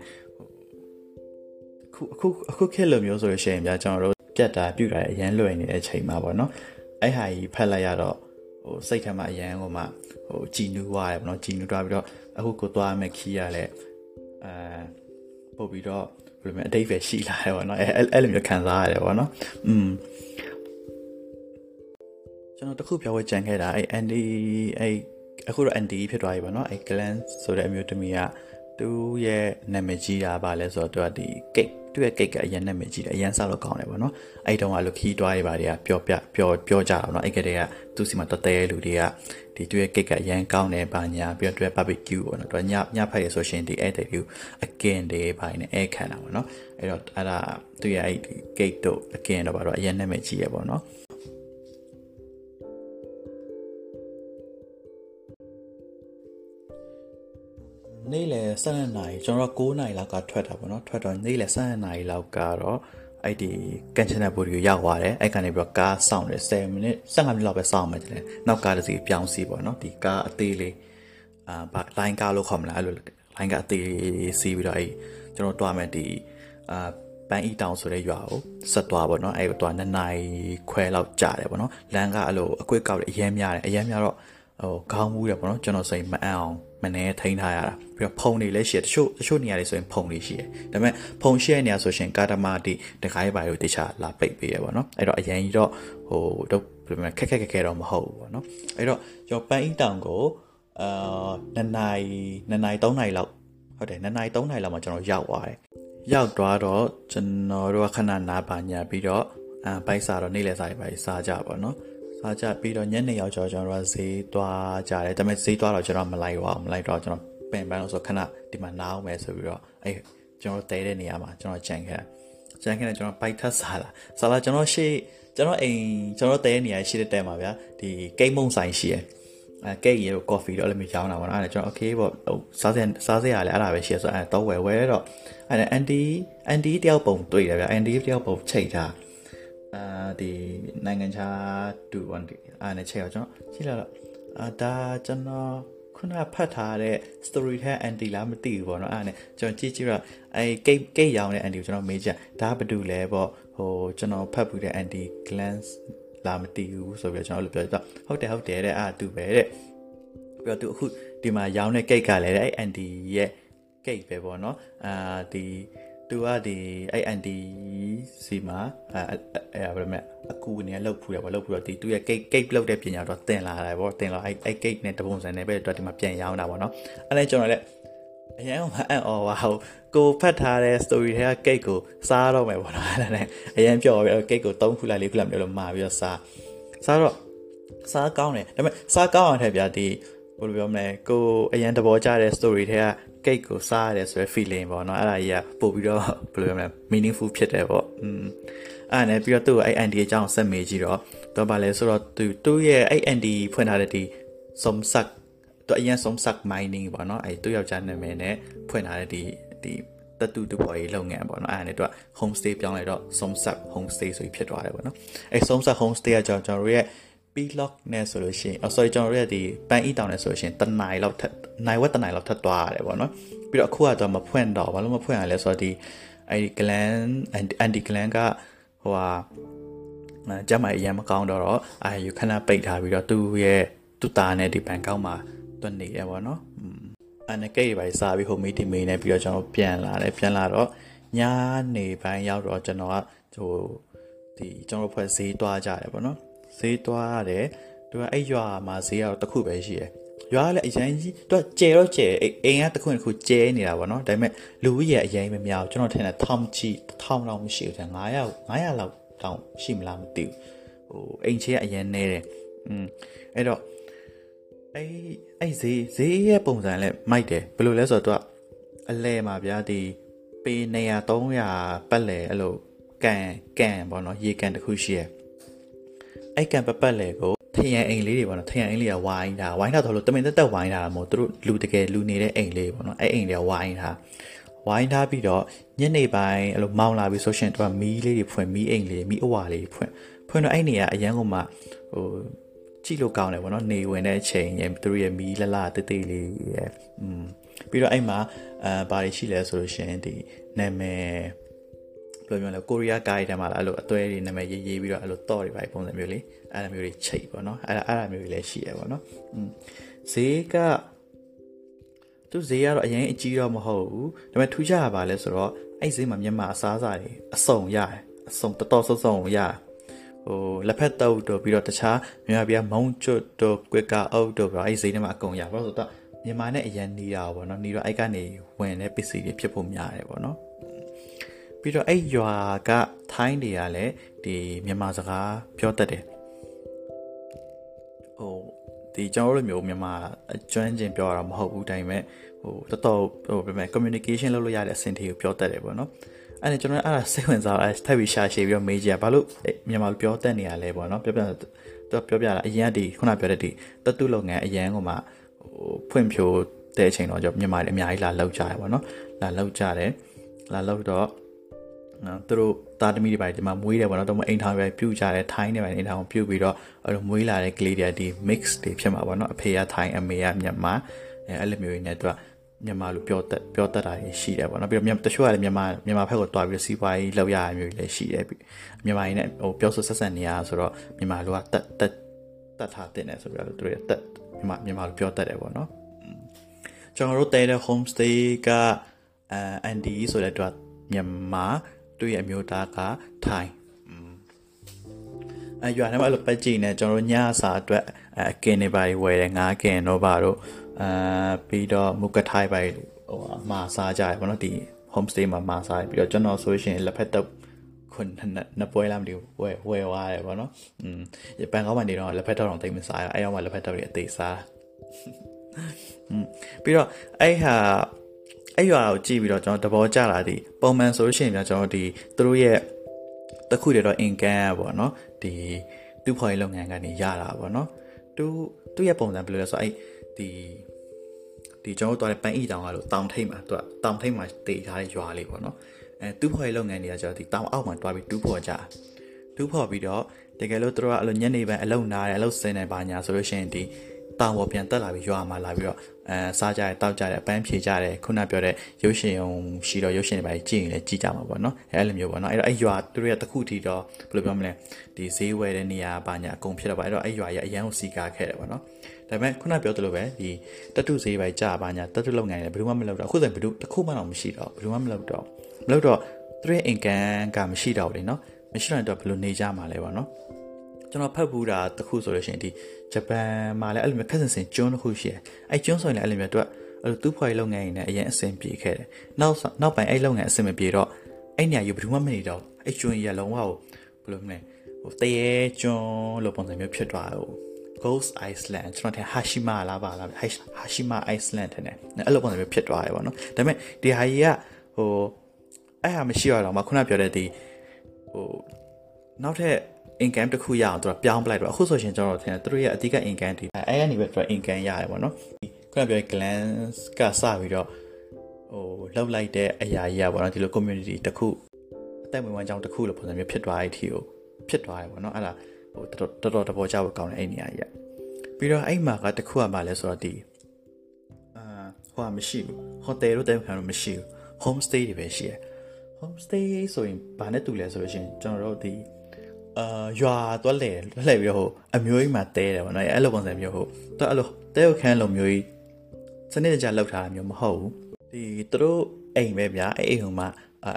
[SPEAKER 1] ခုအခုအခုခေတ်လိုမျိုးဆိုလို့ရှိရင်ဗျာကျွန်တော်တို့ပြတ်တာပြုတ်တာအရန်လွယ်နေတဲ့အချိန်မှာပေါ့နော်အဲ့ဟာကြီးဖတ်လိုက်ရတော့ ဟိုစိတ်ထဲမှာအရန်ဟိုမှာဟိုကြည်နူးသွားတယ်ပေါ့နော်ကြည်နူးသွားပြီးတော့အခုကိုသွားမယ်ခီးရလဲအဲပို့ပြီးတော့ဘယ်လိုလဲအတိတ်ပဲရှိလာတယ်ပေါ့နော်အဲအဲ့လိုမျိုးခံစားရတယ်ပေါ့နော်อืมကျွန်တော်တခုပြောဝဲကြံခဲ့တာအဲ့ Andy အဲ့အခုတော့ Andy ဖြစ်သွားပြီပေါ့နော်အဲ့ Glen ဆိုတဲ့အမျိုးသမီးက သူ့ရဲ့နာမည်ကြီးတာပါလဲဆိုတော့သူကဒီ cake သူ့ရဲ့ cake ကအရင်နာမည်ကြီးတယ်အရင်ဆောက်လို့ကောင်းတယ်ပေါ့နော်အဲ့တုန်းကလူခီးတွားတွေပါတွေကပြောပြပြောပြောကြတာပေါ့နော်အဲ့ကတည်းကသူ့စီမှာတတဲလူတွေကဒီသူ့ရဲ့ cake ကအရင်ကောင်းတယ်ပါညာပြီးတော့သူ့ရဲ့ barbecue ပေါ့နော်သူကညညဖက်ရဆိုရှင်ဒီအဲ့တဲ့ view အကင်တွေပါနေအဲခံတာပေါ့နော်အဲ့တော့အဲ့ဒါသူ့ရဲ့အဲ့ cake တို့အကင်တော့ပါတော့အရင်နာမည်ကြီးရပေါ့နော် နေ့လယ်12နာရီကျွန်တော်9နာရီလောက်ကထွက်တာပေါ့နော်ထွက်တော့နေ့လယ်12နာရီလောက်ကတော့အဲ့ဒီကန်ချနာဘူရီကိုရောက်သွားတယ်အဲ့ကနေပြီးတော့ကားစောင့်တယ်10မိနစ်15မိနစ်လောက်ပဲစောင့်မှတယ်နောက်ကားတစ်စီးပြောင်းစီပေါ့နော်ဒီကားအသေးလေးအာဘာလိုင်းကားလို့ခေါ်မလားအဲ့လိုလိုင်းကားအသေးစီးပြီးတော့အဲ့ကျွန်တော်တွားမယ်ဒီအာပန်းအီတောင်ဆိုတဲ့ရွာကိုဆက်သွားပေါ့နော်အဲ့ကိုတွား2နာရီခွဲလောက်ကြာတယ်ပေါ့နော်လမ်းကအဲ့လိုအကွက်ကောက်တယ်အရင်များတယ်အရင်များတော့ဟိုခေါင်းမူးတယ်ပေါ့နော်ကျွန်တော်စိတ်မအံ့အောင် မနေထိန်းထားရတာပြီးတော့ဖုံတွေလည်းရှိတယ်တချို့တချို့နေရာတွေဆိုရင်ဖုံတွေရှိတယ်ဒါပေမဲ့ဖုံရှိတဲ့နေရာဆိုရှင်ကာတမာတိတခိုင်းပါကိုတခြားလာပိတ်ပေးရပေါ့နော်အဲ့တော့အရင်ကြီးတော့ဟိုတော့ဘယ်လိုလဲခက်ခက်ခက်ခဲတော့မဟုတ်ဘူးပေါ့နော်အဲ့တော့ကျွန်တော်ပန်းအီတောင်ကိုအာနှစ်နိုင်နှစ်နိုင်သုံးနိုင်လောက်ဟုတ်တယ်နှစ်နိုင်သုံးနိုင်လောက်မှကျွန်တော်ရောက်သွားတယ်ရောက်သွားတော့ကျွန်တော်တို့ခဏနားပါညာပြီးတော့အာပိုက်စားတော့နေ့လယ်စားရပါစားကြပါတော့ စားကြပြီးတော့ညနေရောက်ကျော်ကျွန်တော်တို့ဈေးသွားကြတယ်ဒါပေမဲ့ဈေးသွားတော့ကျွန်တော်မလိုက်ပါဘူးမလိုက်တော့ကျွန်တော်ပင်ပန်းလို့ဆိုခဏဒီမှာနားအောင်မယ်ဆိုပြီးတော့အဲကျွန်တော်တဲတဲ့နေရာမှာကျွန်တော်ကြံခဲ့တာကြံခဲ့တယ်ကျွန်တော်ဘိုက်ထပ်စားလာစားလာကျွန်တော်ရှေ့ကျွန်တော်အိမ်ကျွန်တော်တဲတဲ့နေရာရှိတဲ့တဲမှာဗျာဒီကိတ်မုံဆိုင်ရှိတယ်အဲကိတ်ရေကိုကော်ဖီတော့လည်းမရောင်းတာပေါ့နော်အဲ့ဒါကျွန်တော် okay ပေါ့ဟိုစားစရာစားစရာလည်းအဲ့ဒါပဲရှိရဆိုအဲ့တော့ဝယ်ဝယ်တော့အဲ့အန်တီအန်တီတယောက်ပုံတွေ့တယ်ဗျာအန်တီတယောက်ပုံချိန်ထား အာဒီနိုင်ငံခြားတူဝန်ဒီအားနဲ့ချက်အောင်ကျွန်တော်ကြည့်လာတော့အာဒါကျွန်တော်ခုနဖတ်ထားတဲ့ story ထဲ anti လားမသိဘူးပေါ့နော်အဲ့ဒါနဲ့ကျွန်တော်ကြည့်ကြည့်တော့အဲကိတ်ကိတ်ရောင်တဲ့ anti ကိုကျွန်တော်မေးကြဒါဘာတူလဲပေါ့ဟိုကျွန်တော်ဖတ်ပြီးတဲ့ anti glance လာမသိဘူးဆိုပြီးတော့ကျွန်တော်လည်းပြောတော့ဟုတ်တယ်ဟုတ်တယ်တဲ့အာတူပဲတဲ့ပြီးတော့သူအခုဒီမှာရောင်းတဲ့ကိတ်ကလည်းအဲ့ anti ရဲ့ကိတ်ပဲပေါ့နော်အာဒီ သူကဒီအဲ့အန်တီစီမှာအဲအဲဘယ်လိုမလဲအကူအနေနဲ့လှုပ်ဖူးရပါလှုပ်ဖူးတော့ဒီသူရဲ့ကိတ်ကိတ်လှုပ်တဲ့ပညာတော့တင်လာတယ်ပေါ့တင်လာအဲ့အဲ့ကိတ်နဲ့တပုံစံနဲ့ပဲတော့ဒီမှာပြန်ရောင်းတာပေါ့နော်အဲ့လဲကျွန်တော်လည်းအရင်ကအန်အော်ပါဟိုကိုဖတ်ထားတဲ့ story တွေကကိတ်ကိုစားတော့မယ်ပေါ့နော်အဲ့ဒါနဲ့အရင်ပြောပြီးကိတ်ကို3ခုလိုက်4ခုလိုက်မျိုးလို့မှာပြီးတော့စားစားတော့စားကောင်းတယ်ဒါပေမဲ့စားကောင်းအောင်ထက်ပြဒီဘယ်လိုပြောမလဲကိုအရင်တဘောကြတဲ့ story တွေက ကိတ်ကိုစားရတယ်ဆိုရယ် feeling ပေါ့နော်အဲ့ဒါကြီးကပို့ပြီးတော့ဘယ်လိုပြောမလဲ meaningful ဖြစ်တယ်ပေါ့อืมအဲ့ဒါနဲ့ပြီးတော့သူ့အဲ့ anti အကြောင်းဆက်မေးကြည့်တော့တော့ဗာလဲဆိုတော့သူသူ့ရဲ့အဲ့ anti ဖွင့်ထားတဲ့ဒီ som sak သူအရင်ဆုံး sub mining ပေါ့နော်အဲသူယောက်ျားနာမည်နဲ့ဖွင့်ထားတဲ့ဒီဒီတတူတူပေါ်ရေးလုပ်ငန်းပေါ့နော်အဲ့ဒါနဲ့သူက home stay ပြောင်းလိုက်တော့ Somsat home stay ဆိုပြီးဖြစ်သွားတယ်ပေါ့နော်အဲ Somsat home stay ကကျွန်တော်တို့ရဲ့ P-lock နဲ့ဆိုလို့ရှိရင် oh sorry ကျွန်တော်တို့ရဲ့ဒီပန်းအီတောင်နဲ့ဆိုလို့ရှိရင်တနိုင်လောက်ထက်နိုင်ဝက်တနိုင်လောက်ထက်သွားရတယ်ပေါ့နော်ပြီးတော့အခုကတော့မဖွင့်တော့ဘာလို့မဖွင့်ရလဲဆိုတော့ဒီအဲဒီ gland anti gland ကဟိုဟာကျမအရင်မကောင်းတော့တော့အာယူခဏပိတ်ထားပြီးတော့သူ့ရဲ့သူ့သားနဲ့ဒီဘန်ကောက်မှာတွတ်နေတယ်ပေါ့နော်အနကိတ်ပဲစားပြီးဟိုမီတီမီနဲ့ပြီးတော့ကျွန်တော်ပြန်လာတယ်ပြန်လာတော့ညနေပိုင်းရောက်တော့ကျွန်တော်ကဟိုဒီကျွန်တော်ဖွဲ့ဈေးတွားကြတယ်ပေါ့နော် ဈေးတွားရတယ်သူကအဲ့ရွာမှာဈေးကတော့တစ်ခုပဲရှိတယ်ရွာကလည်းအရင်ကြီးသူကကျဲတော့ကျဲအိမ်ကတစ်ခုတစ်ခုကျဲနေတာပေါ့နော်ဒါပေမဲ့လူကြီးရဲ့အရင်မများကျွန်တော်ထင်တယ်ထောင်ချီထောင်လောက်မရှိဘူးတဲ့900 900လောက်တောင်ရှိမလားမသိဘူးဟိုအိမ်ချေကအရင်နေတယ်อืมအဲ့တော့အဲ့အဲ့ဈေးဈေးရဲ့ပုံစံလဲမိုက်တယ်ဘယ်လိုလဲဆိုတော့သူကအလဲမှာဗျာဒီပေ900 300ပတ်လဲအဲ့လိုကန်ကန်ပေါ့နော်ရေကန်တစ်ခုရှိရဲ့ အဲ့ကန်ပတ်ပတ်လဲကိုထရန်အိမ်လေးတွေပေါ့နော်ထရန်အိမ်လေးကဝိုင်းတာဝိုင်းတာဆိုလို့တမင်သက်သက်ဝိုင်းတာမဟုတ်သူတို့လူတကယ်လူနေတဲ့အိမ်လေးပေါ့နော်အဲ့အိမ်တွေကဝိုင်းတာဝိုင်းထားပြီးတော့ညနေပိုင်းအဲ့လိုမောင်းလာပြီးဆိုရှင်သူကမီးလေးတွေဖွင့်မီးအိမ်လေးမီးအဝါလေးဖွင့်ဖွင့်တော့အဲ့နေရာအရန်ကုန်မှဟိုကြည့်လို့ကောင်းတယ်ဗောနော်နေဝင်တဲ့အချိန်ရသူတို့ရဲ့မီးလလတေးသေးလေးရယ်อืมပြီးတော့အဲ့မှာအဲဘာတွေရှိလဲဆိုလို့ရှင်ဒီနာမည် ဘယ်လိုမျိုးလဲကိုရီးယားကားတွေထဲမှာလည်းအဲ့လိုအသွဲတွေနာမည်ရေးရေးပြီးတော့အဲ့လိုတော့တွေပါပုံစံမျိုးလေးအဲ့လိုမျိုးတွေချိတ်ပေါ့နော်အဲ့ဒါအဲ့ဒါမျိုးတွေလည်းရှိရပေါ့နော်อืมဈေးကသူဈေးကတော့အရင်အကြီးတော့မဟုတ်ဘူးဒါပေမဲ့ထူးခြားတာပါလဲဆိုတော့အဲ့ဈေးမှာမြန်မာအစားအစာတွေအစုံရတယ်အစုံတော်တော်စုံစုံရတယ်ဟိုလက်ဖက်တုပ်တို့ပြီးတော့တခြားမြန်မာပြည်မုံကျွတ်တို့ကွက်ကအုပ်တို့ပြီးတော့အဲ့ဈေးထဲမှာအကုန်ရပါတော့ဆိုတော့မြန်မာနဲ့အရင်နီးတာပေါ့နော်နီးတော့အဲ့ကနေဝင်တဲ့ပစ္စည်းတွေဖြစ်ဖို့များတယ်ပေါ့နော် ပြီးတော့အဲ့ရွာကထိုင်းတွေကလည်းဒီမြန်မာစကားပြောတတ်တယ်ဟိုဒီကျွန်တော်တို့မျိုးမြန်မာအကျွမ်းကျင်ပြောရတာမဟုတ်ဘူးတိုင်းမဲ့ဟိုတော်တော်ဟိုပြမယ် communication လုပ်လို့ရတဲ့အဆင့်တွေကိုပြောတတ်တယ်ပေါ့နော်အဲ့ဒါကျွန်တော်အဲ့ဒါစိတ်ဝင်စားအဲ့ထပ်ပြီးရှာရှည်ပြီးတော့မေးကြဘာလို့မြန်မာလိုပြောတတ်နေရလဲပေါ့နော်ပြောပြတော့ပြောပြတာအရင်ကဒီခုနပြောတဲ့ဒီတတုလုပ်ငန်းအရင်ကမှဟိုဖွင့်ဖြိုးတဲ့အချိန်တော့ကျွန်တော်မြန်မာတွေအများကြီးလာလောက်ကြရပေါ့နော်လာလောက်ကြတယ်လာလောက်တော့ နော်သူတို့သားသမီးတွေပါဒီမှာမွေးတယ်ပေါ့နော်တော့အိမ်ထောင်ပဲပြုတ်ကြတယ်ထိုင်းနေပဲအိမ်ထောင်ပြုတ်ပြီးတော့အဲ့လိုမွေးလာတဲ့ကလေးတွေဒီ mix တွေဖြစ်မှာပေါ့နော်အဖေကထိုင်းအမေကမြန်မာအဲအဲ့လိုမျိုးတွေနဲ့သူကမြန်မာလိုပြောတတ်ပြောတတ်တာရှိတယ်ပေါ့နော်ပြီးတော့တချို့ကလည်းမြန်မာမြန်မာဘက်ကိုတွားပြီးစီးပွားရေးလောက်ရရမျိုးတွေလည်းရှိတယ်မြန်မာရင်းနဲ့ဟိုပြောဆိုဆက်ဆံနေရဆိုတော့မြန်မာလိုကတက်တက်တက်ထားတဲ့နေဆိုပြီးတော့သူတွေတက်မြန်မာမြန်မာလိုပြောတတ်တယ်ပေါ့နော်ကျွန်တော်တို့တဲတဲ့ home stay ကအအန်ဒီဆိုတဲ့တော့မြန်မာ သူ့ရဲ့အမျိုးသားကထိုင်းအဲရွာထဲမှာအဲ့လိုပတ်ကြည့်နေကျွန်တော်တို့ညစာအတွက်အကင်တွေပါဝယ်တယ်ငါးကင်တော့ပါတော့အာပြီးတော့မုကထိုင်ပါဟိုမာစားကြရပေါ့နော်ဒီ home stay မှာမာစားပြီးတော့ကျွန်တော်ဆိုရှင်လက်ဖက်တော့ခွန်းနှစ်ပွဲလားမသိဘူးဝယ်ဝယ်သွားတယ်ပေါ့နော်อืมပန်ကောင်းမှနေတော့လက်ဖက်တော့တော့တိတ်မစားရအဲ့ရောက်မှလက်ဖက်တော့တွေအသေးစားอืมပြီးတော့အဲ့ဟာ အဲ့ရွာကိုကြည့်ပြီးတော့ကျွန်တော်သဘောကျလာသည်ပုံမှန်ဆိုလို့ရှိရင်ကျွန်တော်ဒီသူတို့ရဲ့တခုတည်းတော့ income ပေါ့နော်ဒီသူ့ဖော်ရေးလုပ်ငန်းကနေရတာပေါ့နော်သူသူ့ရဲ့ပုံစံဘယ်လိုလဲဆိုတော့အဲ့ဒီဒီကျွန်တော်တို့တွားတဲ့ပန်းဤတောင်ကလို့တောင်ထိပ်မှာသူကတောင်ထိပ်မှာတည်ထားတဲ့ရွာလေးပေါ့နော်အဲတူးဖော်ရေးလုပ်ငန်းတွေကကျတော့ဒီတောင်အောက်မှာတွားပြီးတူးဖော်ကြတူးဖော်ပြီးတော့တကယ်လို့တို့ကအဲ့လိုညနေပိုင်းအလုံနာတယ်အလုံစင်နေပါညာဆိုလို့ရှိရင်ဒီ တောင်ပေါ်ပြန်တက်လာပြီးရွာမှာလာပြီးတော့အဲစားကြတယ်တောက်ကြတယ်အပန်းဖြေကြတယ်ခုနပြောတဲ့ရုပ်ရှင်အောင်ရှိတော့ရုပ်ရှင်တွေပါကြည့်ရင်လည်းကြည့်ကြမှာပေါ့နော်အဲအဲ့လိုမျိုးပေါ့နော်အဲ့တော့အဲ့ရွာသူတို့ရတခုထီတော့ဘယ်လိုပြောမလဲဒီဈေးဝယ်တဲ့နေရာပါညာအကုန်ဖြစ်တော့ပါအဲ့တော့အဲ့ရွာရအရန်ကိုစီကာခဲ့တယ်ပေါ့နော်ဒါပေမဲ့ခုနပြောသလိုပဲဒီတတုဈေးပဲကြာပါညာတတုလုပ်ငန်းလည်းဘယ်သူမှမလုပ်တော့အခုဆိုရင်ဘယ်သူတစ်ခုမှတော့မရှိတော့ဘယ်သူမှမလုပ်တော့မလုပ်တော့သူရဲ့ income ကမရှိတော့ဘူးလေနော်မရှိတော့ဘယ်လိုနေကြမှာလဲပေါ့နော်ကျွန်တော်ဖတ်ဘူးတာတခုဆိုလို့ရှိရင်ဒီ ဂျပန်မှာလည်းအဲ့လိုမျိုးခက်ဆင်ဆင်ကျွန်းတစ်ခုရှိတယ်အဲ့ကျွန်းဆိုရင်လည်းအဲ့လိုမျိုးသူကအဲ့လိုသူ့ဖွာရေးလုပ်ငန်းရင်းနဲ့အရင်အဆင်ပြေခဲ့တယ်နောက်နောက်ပိုင်းအဲ့လုပ်ငန်းအဆင်မပြေတော့အဲ့နေရာယူဘယ်သူမှမနေတော့အဲ့ကျွန်းကြီးကလုံးဝဟိုဘယ်လိုမလဲဟိုတရေကျွန်းလိုပုံစံမျိုးဖြစ်သွားတယ် Ghost Iceland ကျွန်တော်ထင် Hashima လားပါလား Hashima Iceland ထင်တယ်အဲ့လိုပုံစံမျိုးဖြစ်သွားတယ်ပေါ့နော်ဒါပေမဲ့ဒီဟာကြီးကဟိုအဲ့ဟာမရှိတော့မှခုနပြောတဲ့ဒီဟိုနောက်ထပ် income တစ်ခုရအောင်သူကပြောင်းပလိုက်တော့အခုဆိုရှင်ကျွန်တော်ထင်တယ်သူတို့ရဲ့အဓိက income တွေအဲကနေပဲသူက income ရရပေါ့နော်ခုနပြော glance ကစပြီးတော့ဟိုလောက်လိုက်တဲ့အရာကြီးရပေါ့နော်ဒီလို community တစ်ခုအသက်ဝင်ဝမ်းကြောင်းတစ်ခုလို့ပုံစံမျိုးဖြစ်သွားတဲ့အထိကိုဖြစ်သွားတယ်ပေါ့နော်အဲ့ဒါဟိုတော်တော်တော်ပေါ်ကြဖို့ကောင်းတဲ့အဲ့နေရာကြီးရပြီးတော့အဲ့မှာကတစ်ခုကမှလဲဆိုတော့ဒီအာဟိုကမရှိဘူး hotel လို့တဲ့ခံလို့မရှိဘူး homestay တွေပဲရှိတယ် homestay ဆိုရင်ဘာနဲ့တူလဲဆိုလို့ရှိရင်ကျွန်တော်တို့ဒီ အာရွာသွားလဲလဲပြီးတော့ဟိုအမျိုးကြီးမှာတဲတယ်ဗောနော်အဲ့လိုပုံစံမျိုးဟိုတော့အဲ့လိုတဲခန်းလိုမျိုးကြီးစနစ်တကျလောက်ထားတာမျိုးမဟုတ်ဘူးဒီသူတို့အိမ်ပဲဗျာအဲ့အိမ်ဟိုမှာ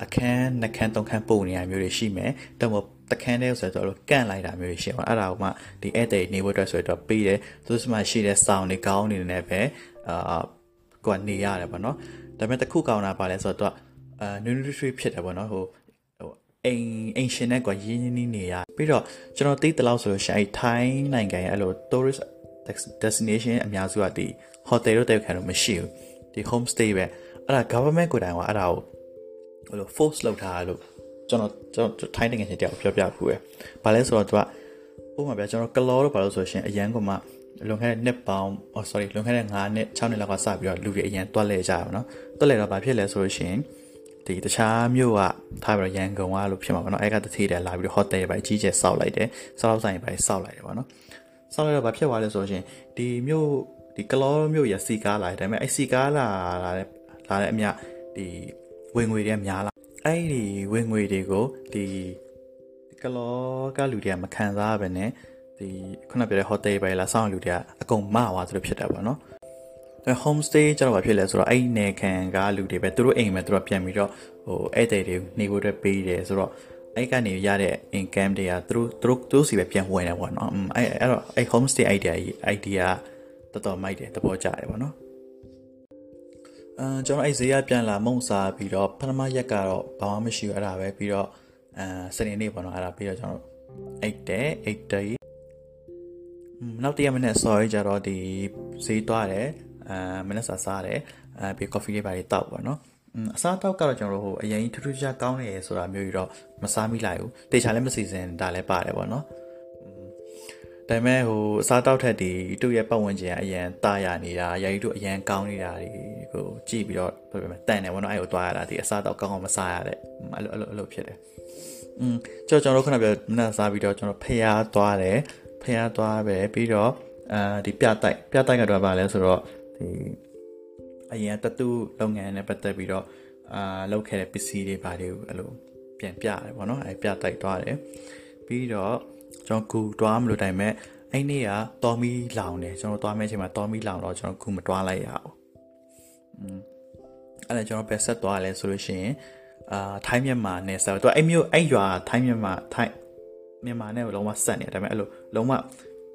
[SPEAKER 1] အခန်းနှစ်ခန်းသုံးခန်းပုံနေရမျိုးတွေရှိမယ်တော့မတခန်းတည်းဆိုတော့ကန့်လိုက်တာမျိုးတွေရှိပါအဲ့ဒါကမှဒီဧည့်သည်နေဖို့အတွက်ဆိုတော့ပေးတယ်သူစမှရှိတဲ့ဆောင်းတွေကောင်းနေနေပဲအာကိုကနေရတယ်ဗောနော်ဒါပေမဲ့တစ်ခုကောင်းတာပါလဲဆိုတော့အာ nutritory ဖြစ်တယ်ဗောနော်ဟိုဟို အိမ်အိမ်ရှင်နဲ့ကွာရင်းရင်းနှီးနေရပြီးတော့ကျွန်တော်သိတဲ့လောက်ဆိုလို့ရှိရင်အဲထိုင်းနိုင်ငံရဲ့အဲ့လို tourist destination အများစုကဒီ hotel တို့တက်ခံလို့မရှိဘူးဒီ home stay ပဲအဲ့ဒါ government ကိုတိုင်ကအဲ့ဒါကိုဟိုလို force လုပ်ထားလို့ကျွန်တော်ကျွန်တော်ထိုင်းနိုင်ငံချင်းတယောက်ပြောပြခုပဲ။ဘာလဲဆိုတော့သူကဥပမာပြကျွန်တော်ကလောတော့ဘာလို့ဆိုရှင်အရန်ကမှလွန်ခဲ့တဲ့နှစ်ပေါင်း oh sorry လွန်ခဲ့တဲ့9နှစ်6နှစ်လောက်ကစပြီးတော့လူတွေအရန်တွက်လဲကြရပါတော့။တွက်လဲတော့ဘာဖြစ်လဲဆိုလို့ရှင် ဒီတခြားမြို့ကထားပြီးတော့ရန်ကုန်ကလို့ဖြစ်မှာပေါ့နော်အဲ့ကတထေးတယ်လာပြီးတော့ hotel ပဲကြီးကျယ်စောက်လိုက်တယ်စောက်ဆိုင်ပဲစောက်လိုက်တယ်ပေါ့နော်စောက်လိုက်တော့ဘာဖြစ်သွားလဲဆိုလို့ရှင်ဒီမြို့ဒီကလောမြို့ရစီကားလာတယ်ဒါပေမဲ့အဲ့စီကားလာလာတဲ့လာတဲ့အမြဒီဝင်ငွေတွေများလာအဲ့ဒီဝင်ငွေတွေကိုဒီကလောကလူတွေကမခံစားရဘဲနဲ့ဒီခုနပြောတဲ့ hotel ပဲလာစောင့်လူတွေကအကုန်မဝါဆိုလို့ဖြစ်တာပေါ့နော်အဲ home stay ကျတော့ဘာဖြစ်လဲဆိုတော့အဲ့ဒီနေခံကလူတွေပဲသူတို့အိမ်ပဲသူတို့ပြန်ပြီးတော့ဟိုဧည့်သည်တွေနေဖို့အတွက်ပေးတယ်ဆိုတော့အဲ့ကနေရတဲ့ income တွေကသူတို့သူတို့သူတို့စီပဲပြန်ဝင်တယ်ပေါ့နော်အဲ့အဲ့တော့အဲ့ home stay idea ကြီး idea တော်တော်မိုက်တယ်သဘောကျတယ်ပေါ့နော်အဲကျွန်တော်အဲ့ဈေးရပြန်လာမုံစားပြီးတော့ပထမရက်ကတော့ဘာမှမရှိဘူးအဲ့ဒါပဲပြီးတော့အဲစနေနေ့ပေါ့နော်အဲ့ဒါပြီးတော့ကျွန်တော်အိတ်တယ်အိတ်တယ်နောက်တရက်မနေ့ sorry ကြတော့ဒီဈေးသွားတယ် အဲမနေ့စားစားတယ်အဲပြီး coffee လေးပါလေးတောက်ပေါ့နော်အစားတောက်ကတော့ကျွန်တော်တို့ဟိုအရင်ထူးထူးခြားကောင်းနေရဆိုတာမျိုးကြီးတော့မစားမိလိုက်ဘူးတေချာလည်းမစီစဉ်တာလည်းပါတယ်ပေါ့နော်ဒါပေမဲ့ဟိုအစားတောက်ထက်ဒီသူ့ရဲ့ပတ်ဝန်းကျင်ကအရန်တာရနေတာရာကြီးတို့အရန်ကောင်းနေတာဒီဟိုကြည့်ပြီးတော့ဘယ်လိုလဲတန်တယ်ဘောနော်အဲ့ကိုသွားရတာဒီအစားတောက်ကောင်းအောင်မစားရတဲ့အဲ့လိုအဲ့လိုအဲ့လိုဖြစ်တယ်อืมကျွန်တော်ကျွန်တော်တို့ခုနပြောမနက်စားပြီးတော့ကျွန်တော်ဖျားသွားတယ်ဖျားသွားပဲပြီးတော့အာဒီပြတိုက်ပြတိုက်ကတော့ဗာလဲဆိုတော့ ဒီအရင်တတူလုပ်ငန်းနဲ့ပတ်သက်ပြီးတော့အာလုပ်ခဲ့တဲ့ပစ္စည်းတွေဘာတွေကိုအဲ့လိုပြန်ပြရတယ်ပေါ့နော်အဲ့ပြတိုက်သွားတယ်ပြီးတော့ကျွန်တော်ကူတွားမလို့တိုင်မဲ့အဲ့နေ့ကတော်မီလောင်တယ်ကျွန်တော်တွားမဲ့အချိန်မှာတော်မီလောင်တော့ကျွန်တော်ကူမတွားလိုက်ရအောင်อืมအဲ့ဒါကျွန်တော်ပဲဆက်သွားလဲဆိုလို့ရှိရင်အာထိုင်းမြန်မာနဲ့ဆက်တော့အဲ့မျိုးအဲ့ရွာထိုင်းမြန်မာထိုင်းမြန်မာနဲ့လုံးဝဆက်နေတယ်ဒါပေမဲ့အဲ့လိုလုံးဝ